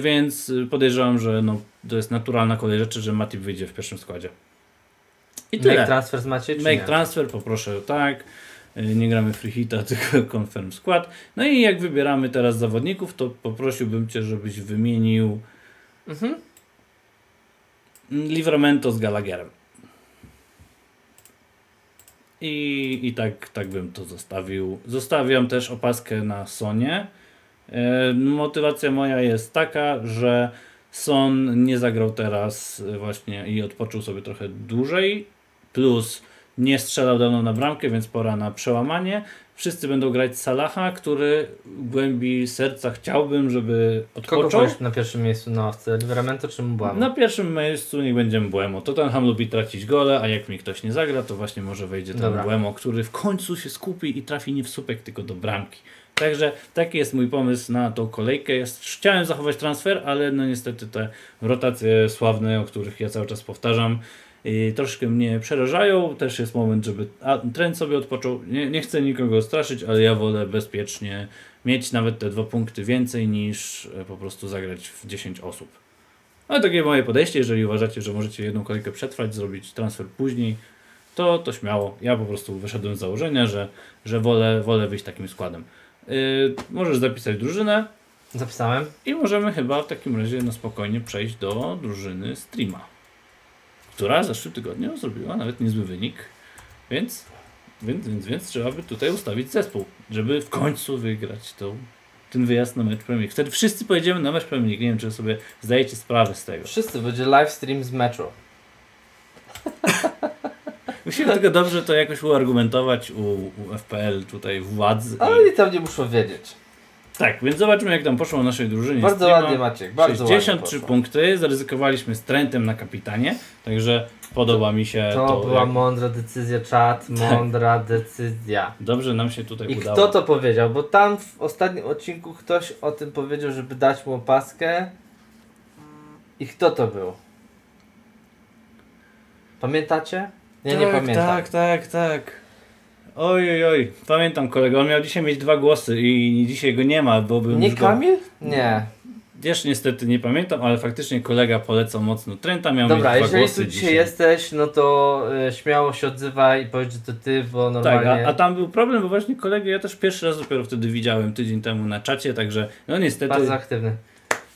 więc y, podejrzewam, że no, to jest naturalna kolej rzeczy, że Matip wyjdzie w pierwszym składzie. I Make tyle. transfer macie, czy Make nie? transfer, poproszę tak. Y, Nie gramy free hita, [LAUGHS] tylko confirm skład. No i jak wybieramy teraz zawodników, to poprosiłbym Cię, żebyś wymienił Mhm. Livramento z Gallagherem. I, i tak, tak bym to zostawił. Zostawiam też opaskę na Sonie. E, Motywacja moja jest taka, że Son nie zagrał teraz właśnie i odpoczął sobie trochę dłużej. Plus nie strzelał dawno na bramkę, więc pora na przełamanie. Wszyscy będą grać Salaha, który w głębi serca chciałbym, żeby Kogo odpoczął. wolisz na pierwszym miejscu na ławce? Livramento czy Mbłamo? Na pierwszym miejscu niech będzie Mbłemo. Tottenham lubi tracić gole, a jak mi ktoś nie zagra, to właśnie może wejdzie ten Dobra. Który w końcu się skupi i trafi nie w słupek, tylko do bramki. Także taki jest mój pomysł na tą kolejkę. Jest, chciałem zachować transfer, ale no niestety te rotacje sławne, o których ja cały czas powtarzam, troszkę mnie przerażają. Też jest moment, żeby a, trend sobie odpoczął. Nie, nie chcę nikogo straszyć, ale ja wolę bezpiecznie mieć nawet te dwa punkty więcej niż e, po prostu zagrać w 10 osób. Ale takie moje podejście, jeżeli uważacie, że możecie jedną kolejkę przetrwać, zrobić transfer później, to, to śmiało. Ja po prostu wyszedłem z założenia, że, że wolę, wolę wyjść takim składem. Yy, możesz zapisać drużynę Zapisałem. i możemy chyba w takim razie na spokojnie przejść do drużyny streama, która w zeszłym tygodniu zrobiła nawet niezły wynik, więc, więc, więc, więc trzeba by tutaj ustawić zespół, żeby w końcu wygrać tą, ten wyjazd na mecz Premier League. Wtedy wszyscy pojedziemy na mecz Premier League. Nie wiem, czy sobie zdajecie sprawę z tego. Wszyscy, będzie live stream z meczu. [LAUGHS] Musimy tylko dobrze to jakoś uargumentować u, u FPL tutaj władz. Ale i tam nie muszą wiedzieć. Tak, więc zobaczmy jak tam poszło naszej drużynie. Bardzo streama. ładnie Maciek, bardzo 63 ładnie punkty, zaryzykowaliśmy z Trentem na kapitanie, także podoba mi się To, to. była jak mądra decyzja, czat, mądra decyzja. dobrze nam się tutaj I udało. kto to powiedział? Bo tam w ostatnim odcinku ktoś o tym powiedział, żeby dać mu opaskę. I kto to był? Pamiętacie? Ja nie tak, pamiętam. Tak, tak, tak. Oj, oj, oj. Pamiętam kolego, on miał dzisiaj mieć dwa głosy i dzisiaj go nie ma, bo bym Nie go... Kamil? Nie. Wiesz, niestety nie pamiętam, ale faktycznie kolega polecał mocno Trenta, miał Dobra, mieć dwa jeżeli głosy tu dzisiaj jesteś, no to y, śmiało się odzywaj i powiedz, że to ty, bo Tak, normalnie... a, a tam był problem, bo właśnie kolegę ja też pierwszy raz dopiero wtedy widziałem tydzień temu na czacie, także no niestety Bardzo aktywny.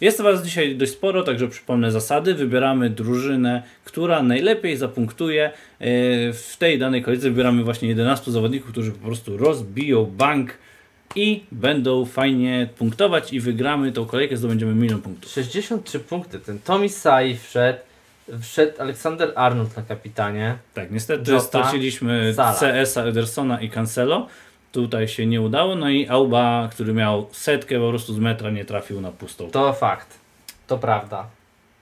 jest was dzisiaj dość sporo, także przypomnę zasady. Wybieramy drużynę, która najlepiej zapunktuje. Yy, W tej danej kolejce wybieramy właśnie 11 zawodników, którzy po prostu rozbiją bank i będą fajnie punktować i wygramy tą kolejkę, zdobędziemy milion punktów. 63 punkty. Ten Tommy Sai wszedł. Wszedł Aleksander Arnold na kapitanie. Tak, niestety Jota, straciliśmy Salah. CS-a, Edersona i Cancelo. Tutaj się nie udało, no i Auba, który miał setkę po prostu z metra, nie trafił na pustą. To fakt. To prawda.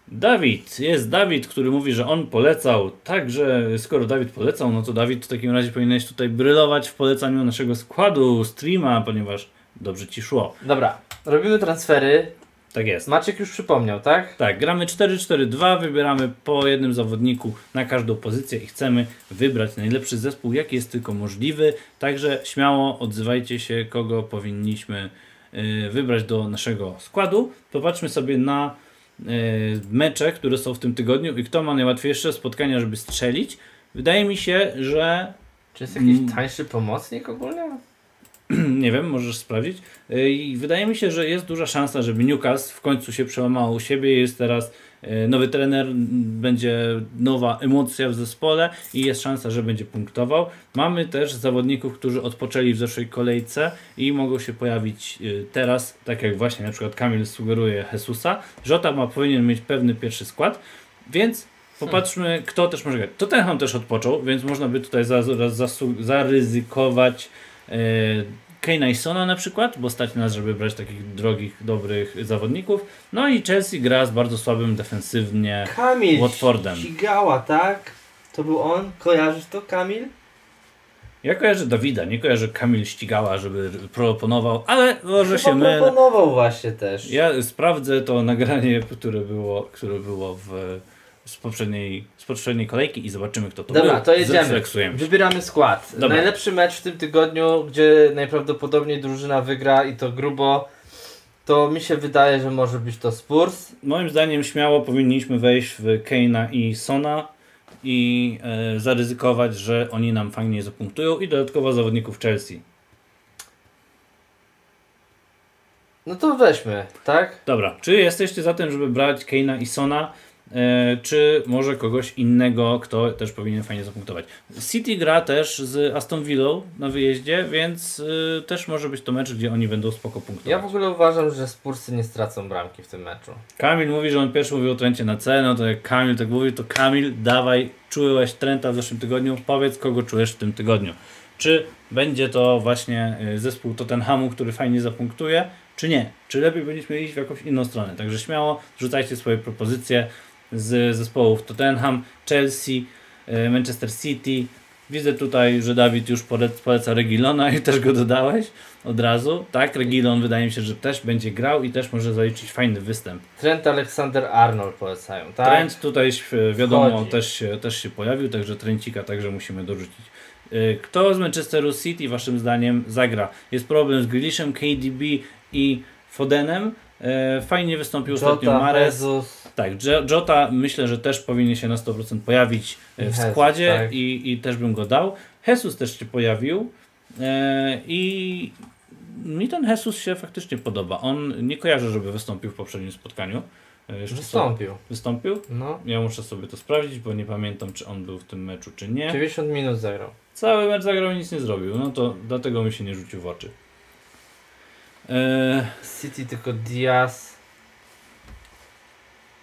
Dawid, jest Dawid, który mówi, że on polecał. Także skoro Dawid polecał, no to Dawid w takim razie powinieneś tutaj brylować w polecaniu naszego składu, streama, ponieważ dobrze ci szło. Dobra, robimy transfery. Tak jest. Maciek już przypomniał, tak? Tak, gramy 4-4-2, wybieramy po jednym zawodniku na każdą pozycję i chcemy wybrać najlepszy zespół, jaki jest tylko możliwy. Także śmiało odzywajcie się, kogo powinniśmy y, wybrać do naszego składu. Popatrzmy sobie na mecze, które są w tym tygodniu i kto ma najłatwiejsze spotkania, żeby strzelić. Wydaje mi się, że Czy jest jakiś Mm. tańszy pomocnik ogólnie? [CLEARS THROAT] nie wiem, możesz sprawdzić. Y, I wydaje mi się, że jest duża szansa, żeby Newcastle w końcu się przełamał u siebie. Jest teraz nowy trener, będzie nowa emocja w zespole i jest szansa, że będzie punktował. Mamy też zawodników, którzy odpoczęli w zeszłej kolejce i mogą się pojawić y, teraz, tak jak właśnie na przykład Kamil sugeruje Jesusa. Jota ma powinien mieć pewny pierwszy skład, więc popatrzmy, kto też może grać. Tottenham też odpoczął, więc można by tutaj zaryzykować e, Kane'a i Sona na przykład, bo stać nas, żeby brać takich drogich, dobrych zawodników. No i Chelsea gra z bardzo słabym defensywnie. Kamil Watfordem. Ścigała, tak? To był on? Kojarzysz to, Kamil? Ja kojarzę Dawida, nie kojarzę Kamil ścigała, żeby proponował, ale może się Chyba mylę. proponował właśnie też. Ja sprawdzę to nagranie, które było, które było w, z, poprzedniej, z poprzedniej kolejki i zobaczymy kto to Dobra, był. to jedziemy. Wybieramy skład. Dobra. Najlepszy mecz w tym tygodniu, gdzie najprawdopodobniej drużyna wygra i to grubo, to mi się wydaje, że może być to Spurs. Moim zdaniem śmiało powinniśmy wejść w Keina i Sona i e, zaryzykować, że oni nam fajnie zapunktują i dodatkowo zawodników Chelsea. No to weźmy, tak? Dobra, czy jesteście za tym, żeby brać Keina i Sona, czy może kogoś innego, kto też powinien fajnie zapunktować? City gra też z Aston Villą na wyjeździe, więc e, też może być to mecz, gdzie oni będą spoko punktować. Ja w ogóle uważam, że Spursy nie stracą bramki w tym meczu. Kamil mówi, że on pierwszy mówił o Trencie na C, no to jak Kamil tak mówi, to Kamil, dawaj, czułeś Trenta w zeszłym tygodniu, powiedz kogo czujesz w tym tygodniu. Czy będzie to właśnie y, zespół Tottenhamu, który fajnie zapunktuje, czy nie? Czy lepiej będziemy iść w jakąś inną stronę? Także śmiało rzucajcie swoje propozycje z zespołów Tottenham, Chelsea, y, Manchester City. Widzę tutaj, że Dawid już pole- poleca Regilona i też go dodałeś od razu. Tak, Regilon wydaje mi się, że też będzie grał i też może zaliczyć fajny występ. Trent Alexander Arnold polecają, tak? Trend tutaj e, wiadomo Wchodzi. też się, też się pojawił, także Trencika także musimy dorzucić. E, Kto z Manchesteru City waszym zdaniem zagra? Jest problem z Grealishem, KDB i Fodenem. E, Fajnie wystąpił ostatnio Jota, Mares. Jesus. Tak, Jo- Jota myślę, że też powinien się na 100% pojawić e, w Jesus, składzie tak. i, i też bym go dał. Jesus też się pojawił e, i mi ten Jesus się faktycznie podoba. On nie kojarzy, żeby wystąpił w poprzednim spotkaniu. E, jeszcze Wystąpił. Wystąpił? No. Ja muszę sobie to sprawdzić, bo nie pamiętam, czy on był w tym meczu, czy nie. 90 minut zagrał. Cały mecz zagrał i nic nie zrobił, no to dlatego mi się nie rzucił w oczy. Eee, City tylko Diaz.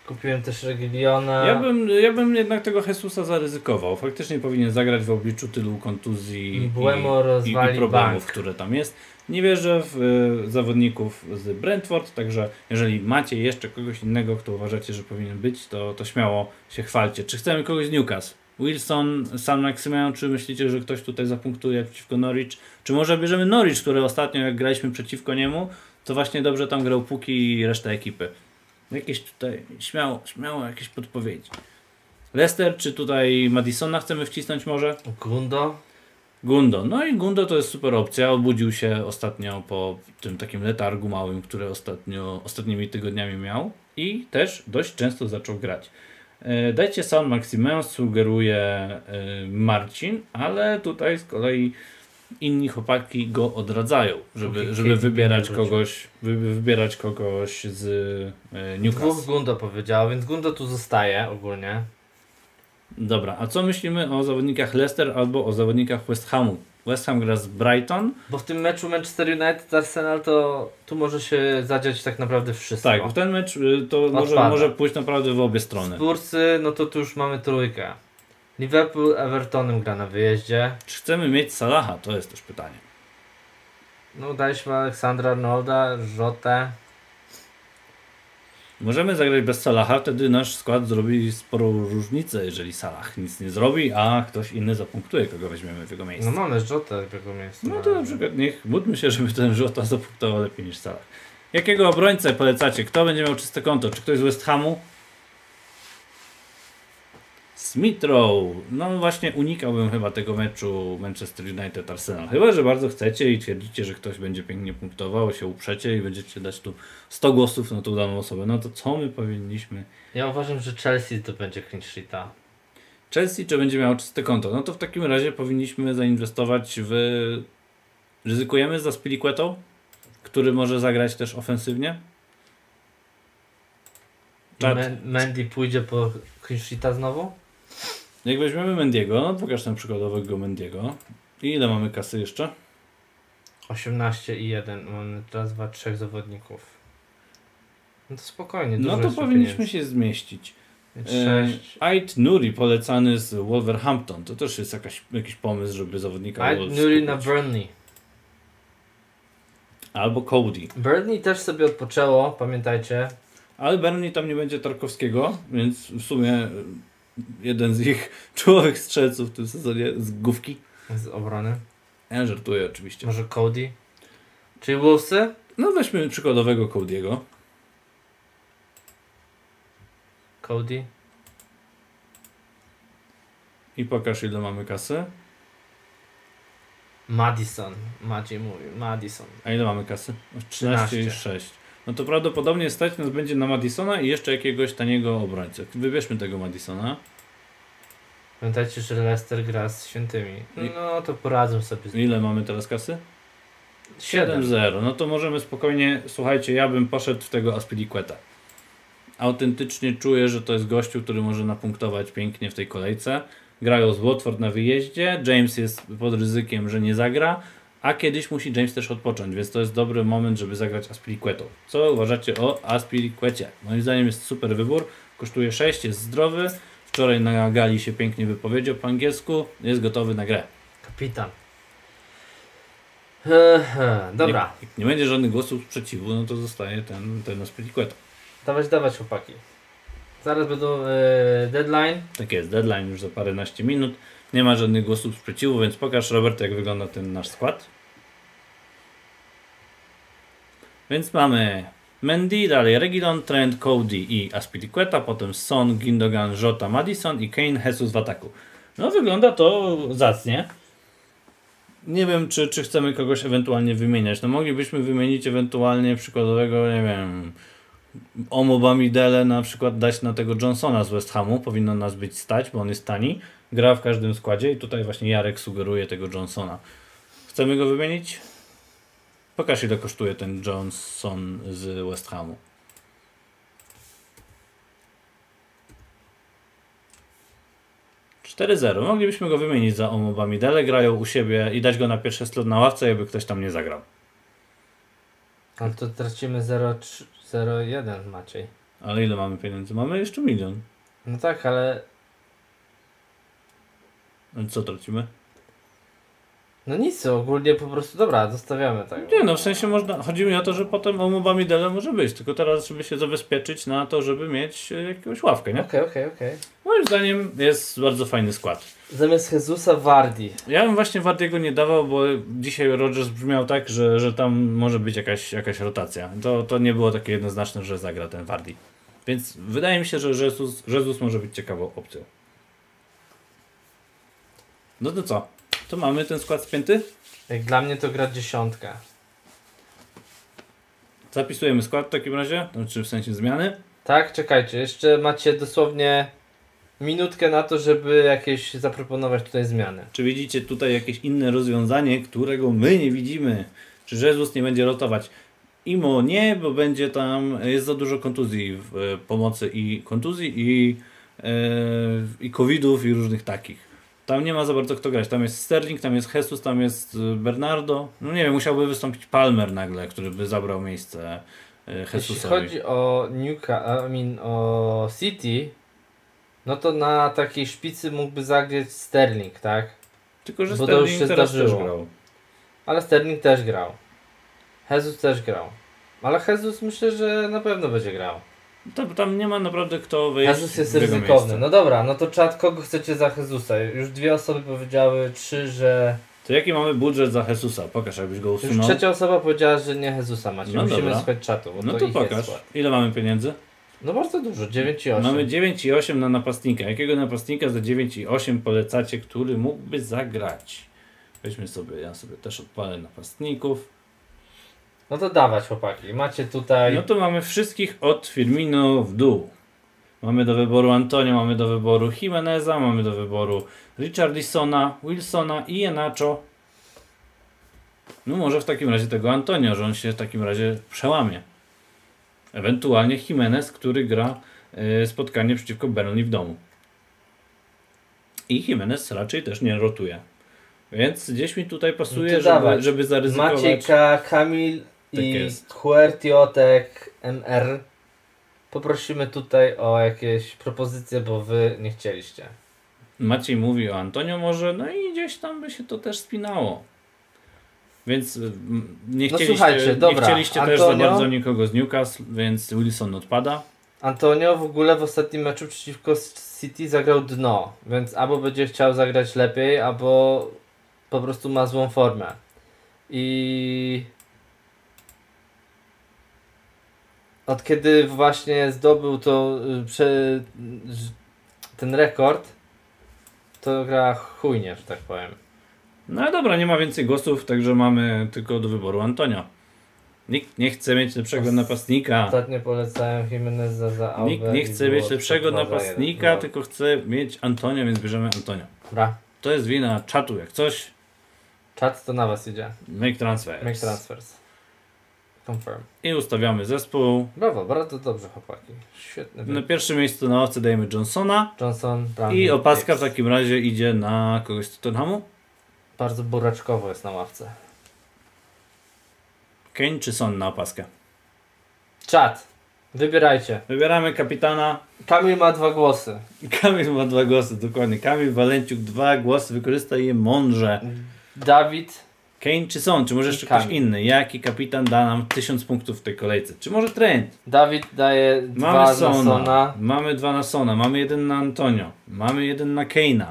Kupiłem też Regiliona. ja, bym, ja bym jednak tego Jesusa zaryzykował. Faktycznie powinien zagrać w obliczu tylu kontuzji Buemo i, i, i problemów, bank. które tam jest. Nie wierzę w e, zawodników z Brentford, także jeżeli macie jeszcze kogoś innego, kto uważacie, że powinien być, to, to śmiało się chwalcie. Czy chcemy kogoś z Newcastle? Wilson, San Maximean, czy myślicie, że ktoś tutaj zapunktuje przeciwko Norwich? Czy może bierzemy Norwich, który ostatnio jak graliśmy przeciwko niemu, to właśnie dobrze tam grał Puki i reszta ekipy. Jakieś tutaj, śmiało, śmiało jakieś podpowiedzi. Leicester, czy tutaj Madisona chcemy wcisnąć może? Gundo. Gundo. No i Gundo to jest super opcja. Obudził się ostatnio po tym takim letargu małym, który ostatnio, ostatnimi tygodniami miał i też dość często zaczął grać. E, Dajcie San Maximin, sugeruje e, Marcin, ale tutaj z kolei inni chłopaki go odradzają, żeby, Okej, żeby wybierać kogoś, wy, wybierać kogoś z e, Dwóch Newcastle. Gundo powiedział, więc Gundo tu zostaje ogólnie. Dobra, a co myślimy o zawodnikach Leicester albo o zawodnikach West Hamu? West Ham gra z Brighton. Bo w tym meczu Manchester United Arsenal to tu może się zadziać tak naprawdę wszystko. Tak, w ten mecz y, to może, Odpada. może pójść naprawdę w obie strony. Spursy, no to tu już mamy trójkę. Liverpool Evertonem gra na wyjeździe. Czy chcemy mieć Salaha? To jest też pytanie. No daliśmy Aleksandra Arnolda, Rzotę. Możemy zagrać bez Salaha, wtedy nasz skład zrobi sporą różnicę, jeżeli Salah nic nie zrobi, a ktoś inny zapunktuje, kogo weźmiemy w jego No miejsce. mamy Rzotę w jego miejscu. No to na przykład niech, módlmy się, żeby ten Żota zapunktował lepiej niż Salah. Jakiego obrońcę polecacie? Kto będzie miał czyste konto? Czy ktoś z West Hamu? Smithrow. No właśnie unikałbym chyba tego meczu Manchester United Arsenal. Chyba, że bardzo chcecie i twierdzicie, że ktoś będzie pięknie punktował, się uprzecie i będziecie dać tu 100 głosów na tą daną osobę. No to co my powinniśmy? Ja uważam, że Chelsea to będzie clean sheeta. Chelsea czy będzie miało czyste konto? No to w takim razie powinniśmy zainwestować w... Ryzykujemy za Spiliquetą, który może zagrać też ofensywnie. Czad. Mendy pójdzie po clean sheeta znowu? Jak weźmiemy Mendiego, no pokaż tam przykładowego Mendiego. I ile mamy kasy jeszcze? 18 i 1. Mamy raz, dwa, trzech zawodników. No to spokojnie, No to powinniśmy pieniędzy. się zmieścić. Mieć E, Sześć. Ait Nuri polecany z Wolverhampton. To też jest jakaś, jakiś pomysł, żeby zawodnika Ait Nuri na. Burnley. Albo Cody. Burnley też sobie odpoczęło, pamiętajcie. Ale Burnley tam nie będzie Tarkowskiego, więc w sumie jeden z ich czołowych strzelców w tym sezonie z główki. Z obrony. Ja żartuję oczywiście. Może Cody. Czyli Wolvesy? No weźmy przykładowego Cody'ego. Cody. I pokaż ile mamy kasy. Madison. Maciej mówi. Madison. A ile mamy kasy? 13 i 13. 6. No to prawdopodobnie stać nas będzie na Madisona i jeszcze jakiegoś taniego obrońcę. Wybierzmy tego Madisona. Pamiętajcie, że Leicester gra z świętymi. No to poradzą sobie z Ile mamy teraz kasy? 7. 7-0. No to możemy spokojnie, słuchajcie, ja bym poszedł w tego Aspilicueta. Autentycznie czuję, że to jest gościu, który może napunktować pięknie w tej kolejce. Grają z Watford na wyjeździe, James jest pod ryzykiem, że nie zagra, a kiedyś musi James też odpocząć, więc to jest dobry moment, żeby zagrać Aspilicuetą. Co uważacie o Aspilicuecie? Moim zdaniem jest super wybór, kosztuje 6, jest zdrowy, wczoraj na gali się pięknie wypowiedział po angielsku, jest gotowy na grę. Kapitan. Ehe, Dobra, Jak, jak nie będzie żadnych głosów sprzeciwu, no to zostaje ten, ten Aspilicueta. dawać, dawać chłopaki. Zaraz będą e, deadline. Tak jest, deadline już za paręnaście minut. Nie ma żadnych głosów sprzeciwu, więc pokaż Robert, jak wygląda ten nasz skład. Więc mamy Mendy, dalej Regilon, Trent, Cody i Aspilicueta, potem Son, Gindogan, Jota, Madison i Kane, Jesus w ataku. No wygląda to zacnie. Nie wiem, czy, czy chcemy kogoś ewentualnie wymieniać. No moglibyśmy wymienić ewentualnie przykładowego, nie wiem, Omo Bamidele na przykład dać na tego Johnsona z West Hamu, powinno nas być stać, bo on jest tani. Gra w każdym składzie i tutaj właśnie Jarek sugeruje tego Johnsona. Chcemy go wymienić? Pokaż ile kosztuje ten Johnson z West Hamu. 0 Moglibyśmy go wymienić za Omo Bamidele, grają u siebie i dać go na pierwszy slot na ławce, jakby ktoś tam nie zagrał. Ale to tracimy 0,1 Maciej. Ale ile mamy pieniędzy? Mamy jeszcze milion. No tak, ale No Co tracimy? no nic, ogólnie po prostu dobra, zostawiamy tak. Nie no, w sensie można, chodzi mi o to, że potem Omo Midele może być, tylko teraz żeby się zabezpieczyć na to, żeby mieć e, jakąś ławkę, nie? Okej, okej, okej. No moim zdaniem jest bardzo fajny skład. Zamiast Jezusa Wardi. Ja bym właśnie Wardiego nie dawał, bo dzisiaj Rodgers brzmiał tak, że, że tam może być jakaś, jakaś rotacja. To, to nie było takie jednoznaczne, że zagra ten Wardi. Więc wydaje mi się, że Jezus, Jezus może być ciekawą opcją. No to co? To mamy ten skład spięty? Jak dla mnie to gra dziesiątka. Zapisujemy skład w takim razie, czy w sensie zmiany. Tak, czekajcie, jeszcze macie dosłownie minutkę na to, żeby jakieś zaproponować tutaj zmiany. Czy widzicie tutaj jakieś inne rozwiązanie, którego my nie widzimy? Czy Jezus nie będzie rotować? Imo nie, bo będzie tam, jest za dużo kontuzji w e, pomocy i kontuzji i, e, i covidów i różnych takich. Tam nie ma za bardzo kto grać. Tam jest Sterling, tam jest Jesus, tam jest e, Bernardo. No nie wiem, musiałby wystąpić Palmer nagle, który by zabrał miejsce e, Jeśli Jesusowi. chodzi o Newca, I mean o City, no to na takiej szpicy mógłby zagrać Sterling, tak? Tylko, że bo to już Sterling się teraz też zdarzyło. grał. Ale Sterling też grał. Jesus też grał. Ale Jesus myślę, że na pewno będzie grał. To, tam nie ma naprawdę kto wyjść Jezus jest ryzykowny. No dobra, no to czat, kogo chcecie za Jezusa? Już dwie osoby powiedziały, trzy, że... To jaki mamy budżet za Jesusa? Pokaż, jakbyś go Już usunął. trzecia osoba powiedziała, że nie Jezusa macie. No Musimy dobra. słuchać czatu, bo No to, to pokaż. Ile mamy pieniędzy? No bardzo dużo, 9 i 8. Mamy 9,8 na napastnika. Jakiego napastnika za 9,8 polecacie, który mógłby zagrać? Weźmy sobie, ja sobie też odpalę napastników. No to dawać chłopaki, macie tutaj... No to mamy wszystkich od Firmino w dół. Mamy do wyboru Antonio, mamy do wyboru Jimeneza, mamy do wyboru Richarlisona, Wilsona i Enacho. No może w takim razie tego Antonio, że on się w takim razie przełamie. Ewentualnie Jimenez, który gra y, spotkanie przeciwko Burnley w domu. I Jimenez raczej też nie rotuje. Więc gdzieś mi tutaj No pasuje, to żeby, żeby zaryzykować. Maciejka, Kamil Tak i. Huertiotek MR. Poprosimy tutaj o jakieś propozycje, bo wy nie chcieliście. Maciej mówi o Antonio może, no i gdzieś tam by się to też spinało. Więc y, nie No chcieliście, słuchajcie, nie chcieliście też za Antonio? bardzo nikogo z Newcastle, więc Wilson odpada. Antonio w ogóle w ostatnim meczu przeciwko City zagrał dno, więc albo będzie chciał zagrać lepiej, albo po prostu ma złą formę. I od kiedy właśnie zdobył to y, ten rekord, to gra chujnie, że tak powiem. No dobra, nie ma więcej głosów, także mamy tylko do wyboru Antonio. Nikt nie chce mieć lepszego napastnika. Ostatnio polecałem Jimeneza za Aubę Nikt nie chce mieć lepszego 2 za napastnika. No. tylko chce mieć Antonio, więc bierzemy Antonio. Dobra, To jest wina czatu, jak coś. czat to na was idzie. Make transfers. Make transfers. Confirm. I ustawiamy zespół. Brawo, bardzo dobrze chłopaki. Świetny. Na wynik. pierwsze miejsce na ławce dajemy Johnsona. Johnson, I opaska w Gibbs. takim razie idzie na kogoś z Tottenhamu. Bardzo buraczkowo jest na ławce. Kane czy Son na opaskę? Czat. Wybierajcie. Wybieramy kapitana. Kamil ma dwa głosy. Kamil ma dwa głosy, dokładnie. Kamil Walenciuk dwa głosy, wykorzystaj je mądrze. Dawid. Kane czy Son, czy może jeszcze Kamil. ktoś inny? Jaki kapitan da nam tysiąc punktów w tej kolejce? Czy może Trent? Dawid daje dwa Mamy na Sona, Sona. mamy dwa na Sona, mamy jeden na Antonio, mamy jeden na Kane'a.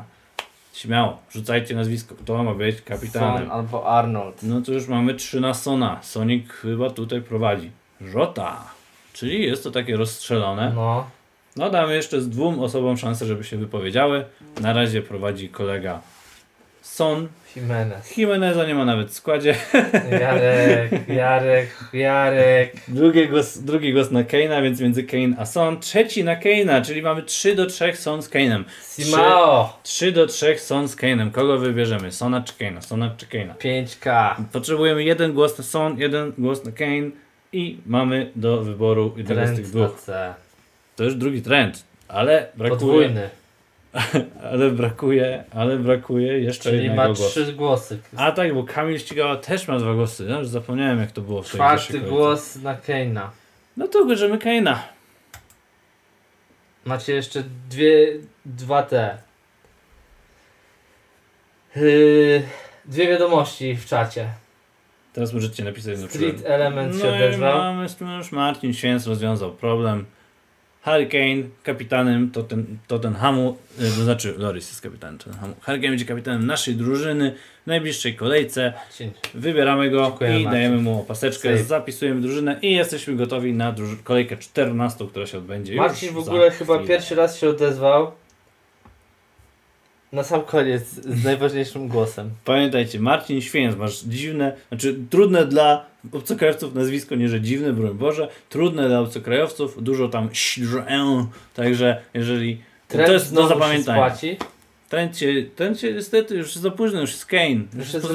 Śmiało, rzucajcie nazwisko, kto ma być kapitanem. Son albo Arnold. No to już mamy trzy na Sona. Sonic chyba tutaj prowadzi. Żota. Czyli jest to takie rozstrzelone. No. No damy jeszcze z dwóm osobom szansę, żeby się wypowiedziały. Na razie prowadzi kolega Son. Jimenez. Jimeneza nie ma nawet w składzie. Jarek, Jarek, Jarek. Drugi głos, drugi głos na Kane'a, więc między Kane a Son. Trzeci na Kane'a, czyli mamy 3 do 3 Son z Kane'em. Simao. 3 do 3 Son z Kane'em. Kogo wybierzemy? Sona czy Kane'a? Sona czy Kane'a? 5K. Potrzebujemy jeden głos na Son, jeden głos na Kane i mamy do wyboru jednego z tych dwóch. To już drugi trend, ale brakuje, Podwójny. [LAUGHS] ale brakuje, ale brakuje jeszcze Czyli jednego ma głosu. trzy głosy. A tak, bo Kamil Ścigała też ma dwa głosy. Ja już zapomniałem jak to było w tej Czwarty głos na Keina. No to bierzemy Kane'a. Macie jeszcze dwie, dwa te. Yy, dwie wiadomości w czacie. Teraz możecie napisać na Street. Element się No i odezwał. mamy, już Marcin Święc rozwiązał problem. Hurricane kapitanem Totten, Tottenhamu, e, to znaczy Loris jest kapitanem Tottenhamu. Hurricane będzie kapitanem naszej drużyny w najbliższej kolejce. Wybieramy go Dziękuję, i Marcin. dajemy mu opaseczkę, Save. zapisujemy drużynę i jesteśmy gotowi na kolejkę 14, która się odbędzie Marcin w ogóle chyba chwilę. pierwszy raz się odezwał. Na sam koniec z najważniejszym głosem. Pamiętajcie, Marcin Święc, masz dziwne, znaczy trudne dla obcokrajowców nazwisko, nie że dziwne, broń Boże, trudne dla obcokrajowców, dużo tam także jeżeli Trend to jest do się zapamiętania. spłaci. Ten cię, ten cię niestety już za późno, już jest Kane, już, jest jest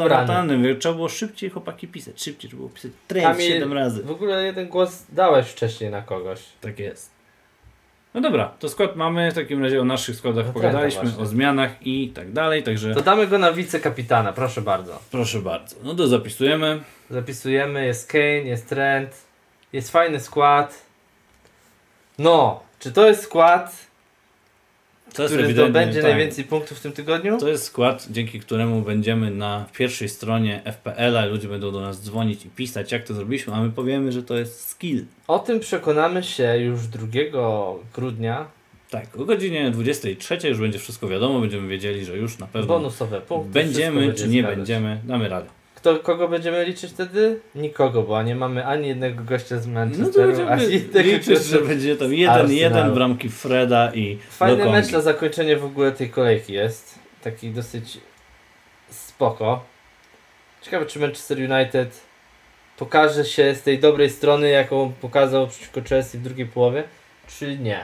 trzeba było szybciej chłopaki pisać, szybciej, trzeba było pisać trend Kamil- 7 razy. W ogóle jeden głos dałeś wcześniej na kogoś. Tak jest. No dobra, to skład mamy, w takim razie o naszych składach No pogadaliśmy, trenda właśnie. o zmianach i tak dalej, także Dodamy go na wicekapitana, proszę bardzo. proszę bardzo. No to zapisujemy. Zapisujemy, jest Kane, jest Trent, jest fajny skład. No, czy to jest skład, To jest który zdobędzie tak. najwięcej punktów w tym tygodniu? To jest skład, dzięki któremu będziemy na pierwszej stronie FPL-a ludzie będą do nas dzwonić i pisać, jak to zrobiliśmy, a my powiemy, że to jest skill. O tym przekonamy się już 2 grudnia. Tak, o godzinie 23 już będzie wszystko wiadomo, będziemy wiedzieli, że już na pewno Bonusowe punkty. będziemy będzie czy nie będziemy, damy radę. Kto, kogo będziemy liczyć wtedy? Nikogo, bo nie mamy ani jednego gościa z No to Manchesteru, ani będziemy jednego liczyć, że będzie tam jeden, jeden bramki Freda i Fajny mecz na zakończenie w ogóle tej kolejki jest. Taki dosyć spoko. Ciekawe, czy Manchester United pokaże się z tej dobrej strony, jaką pokazał przeciwko Chelsea w drugiej połowie, czy nie.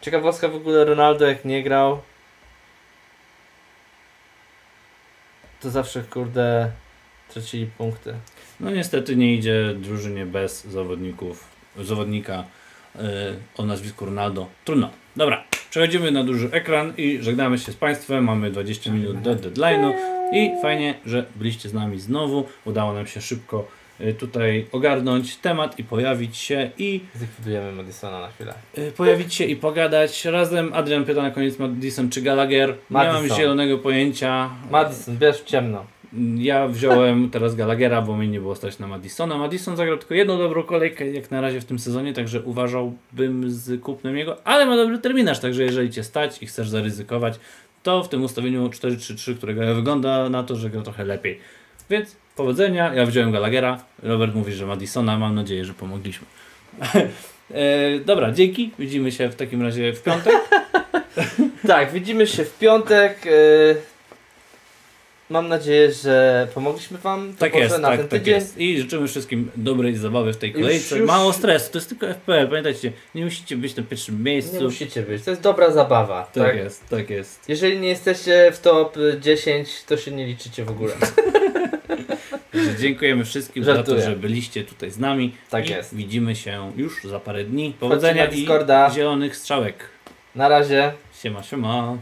Ciekawostka w ogóle Ronaldo jak nie grał, to zawsze kurde tracili punkty. No niestety nie idzie drużynie bez zawodników, zawodnika yy, o nazwisku Ronaldo. Trudno. Dobra, przechodzimy na duży ekran i żegnamy się z Państwem. Mamy 20 minut do deadline'u i fajnie, że byliście z nami znowu. Udało nam się szybko tutaj ogarnąć temat i pojawić się i Zlikwidujemy Madisona na chwilę. yy, pojawić się i pogadać razem. Adrian pyta na koniec Madison czy Gallagher. Nie mam Madison. zielonego pojęcia. Madison, bierz w ciemno. Ja wziąłem [LAUGHS] teraz Gallaghera, bo mi nie było stać na Madisona. Madison zagrał tylko jedną dobrą kolejkę jak na razie w tym sezonie, także uważałbym z kupnem jego, ale ma dobry terminarz, także jeżeli cię stać i chcesz zaryzykować, to w tym ustawieniu 4-3-3, którego wygląda na to, że gra trochę lepiej. Więc powodzenia, ja wziąłem Gallaghera, Robert mówi, że Madisona, mam nadzieję, że pomogliśmy. [LAUGHS] e, dobra, dzięki, widzimy się w takim razie w piątek. [LAUGHS] Tak, widzimy się w piątek. y, Mam nadzieję, że pomogliśmy Wam. To Tak jest, na tak, ten tak tydzień. jest. I życzymy wszystkim dobrej zabawy w tej Już- kolejce. już- Mało stresu, to jest tylko FPL, pamiętajcie, nie musicie być na pierwszym Nie miejscu. musicie być, to jest dobra zabawa. tak, Tak, jest, tak jest. Jeżeli nie jesteście w top y, 10, to się nie liczycie w ogóle. [LAUGHS] Także dziękujemy wszystkim za to, Żartuję. że byliście tutaj z nami. Tak jest. Widzimy się już za parę dni. Powodzenia i zielonych strzałek. Na razie. Siema, siema.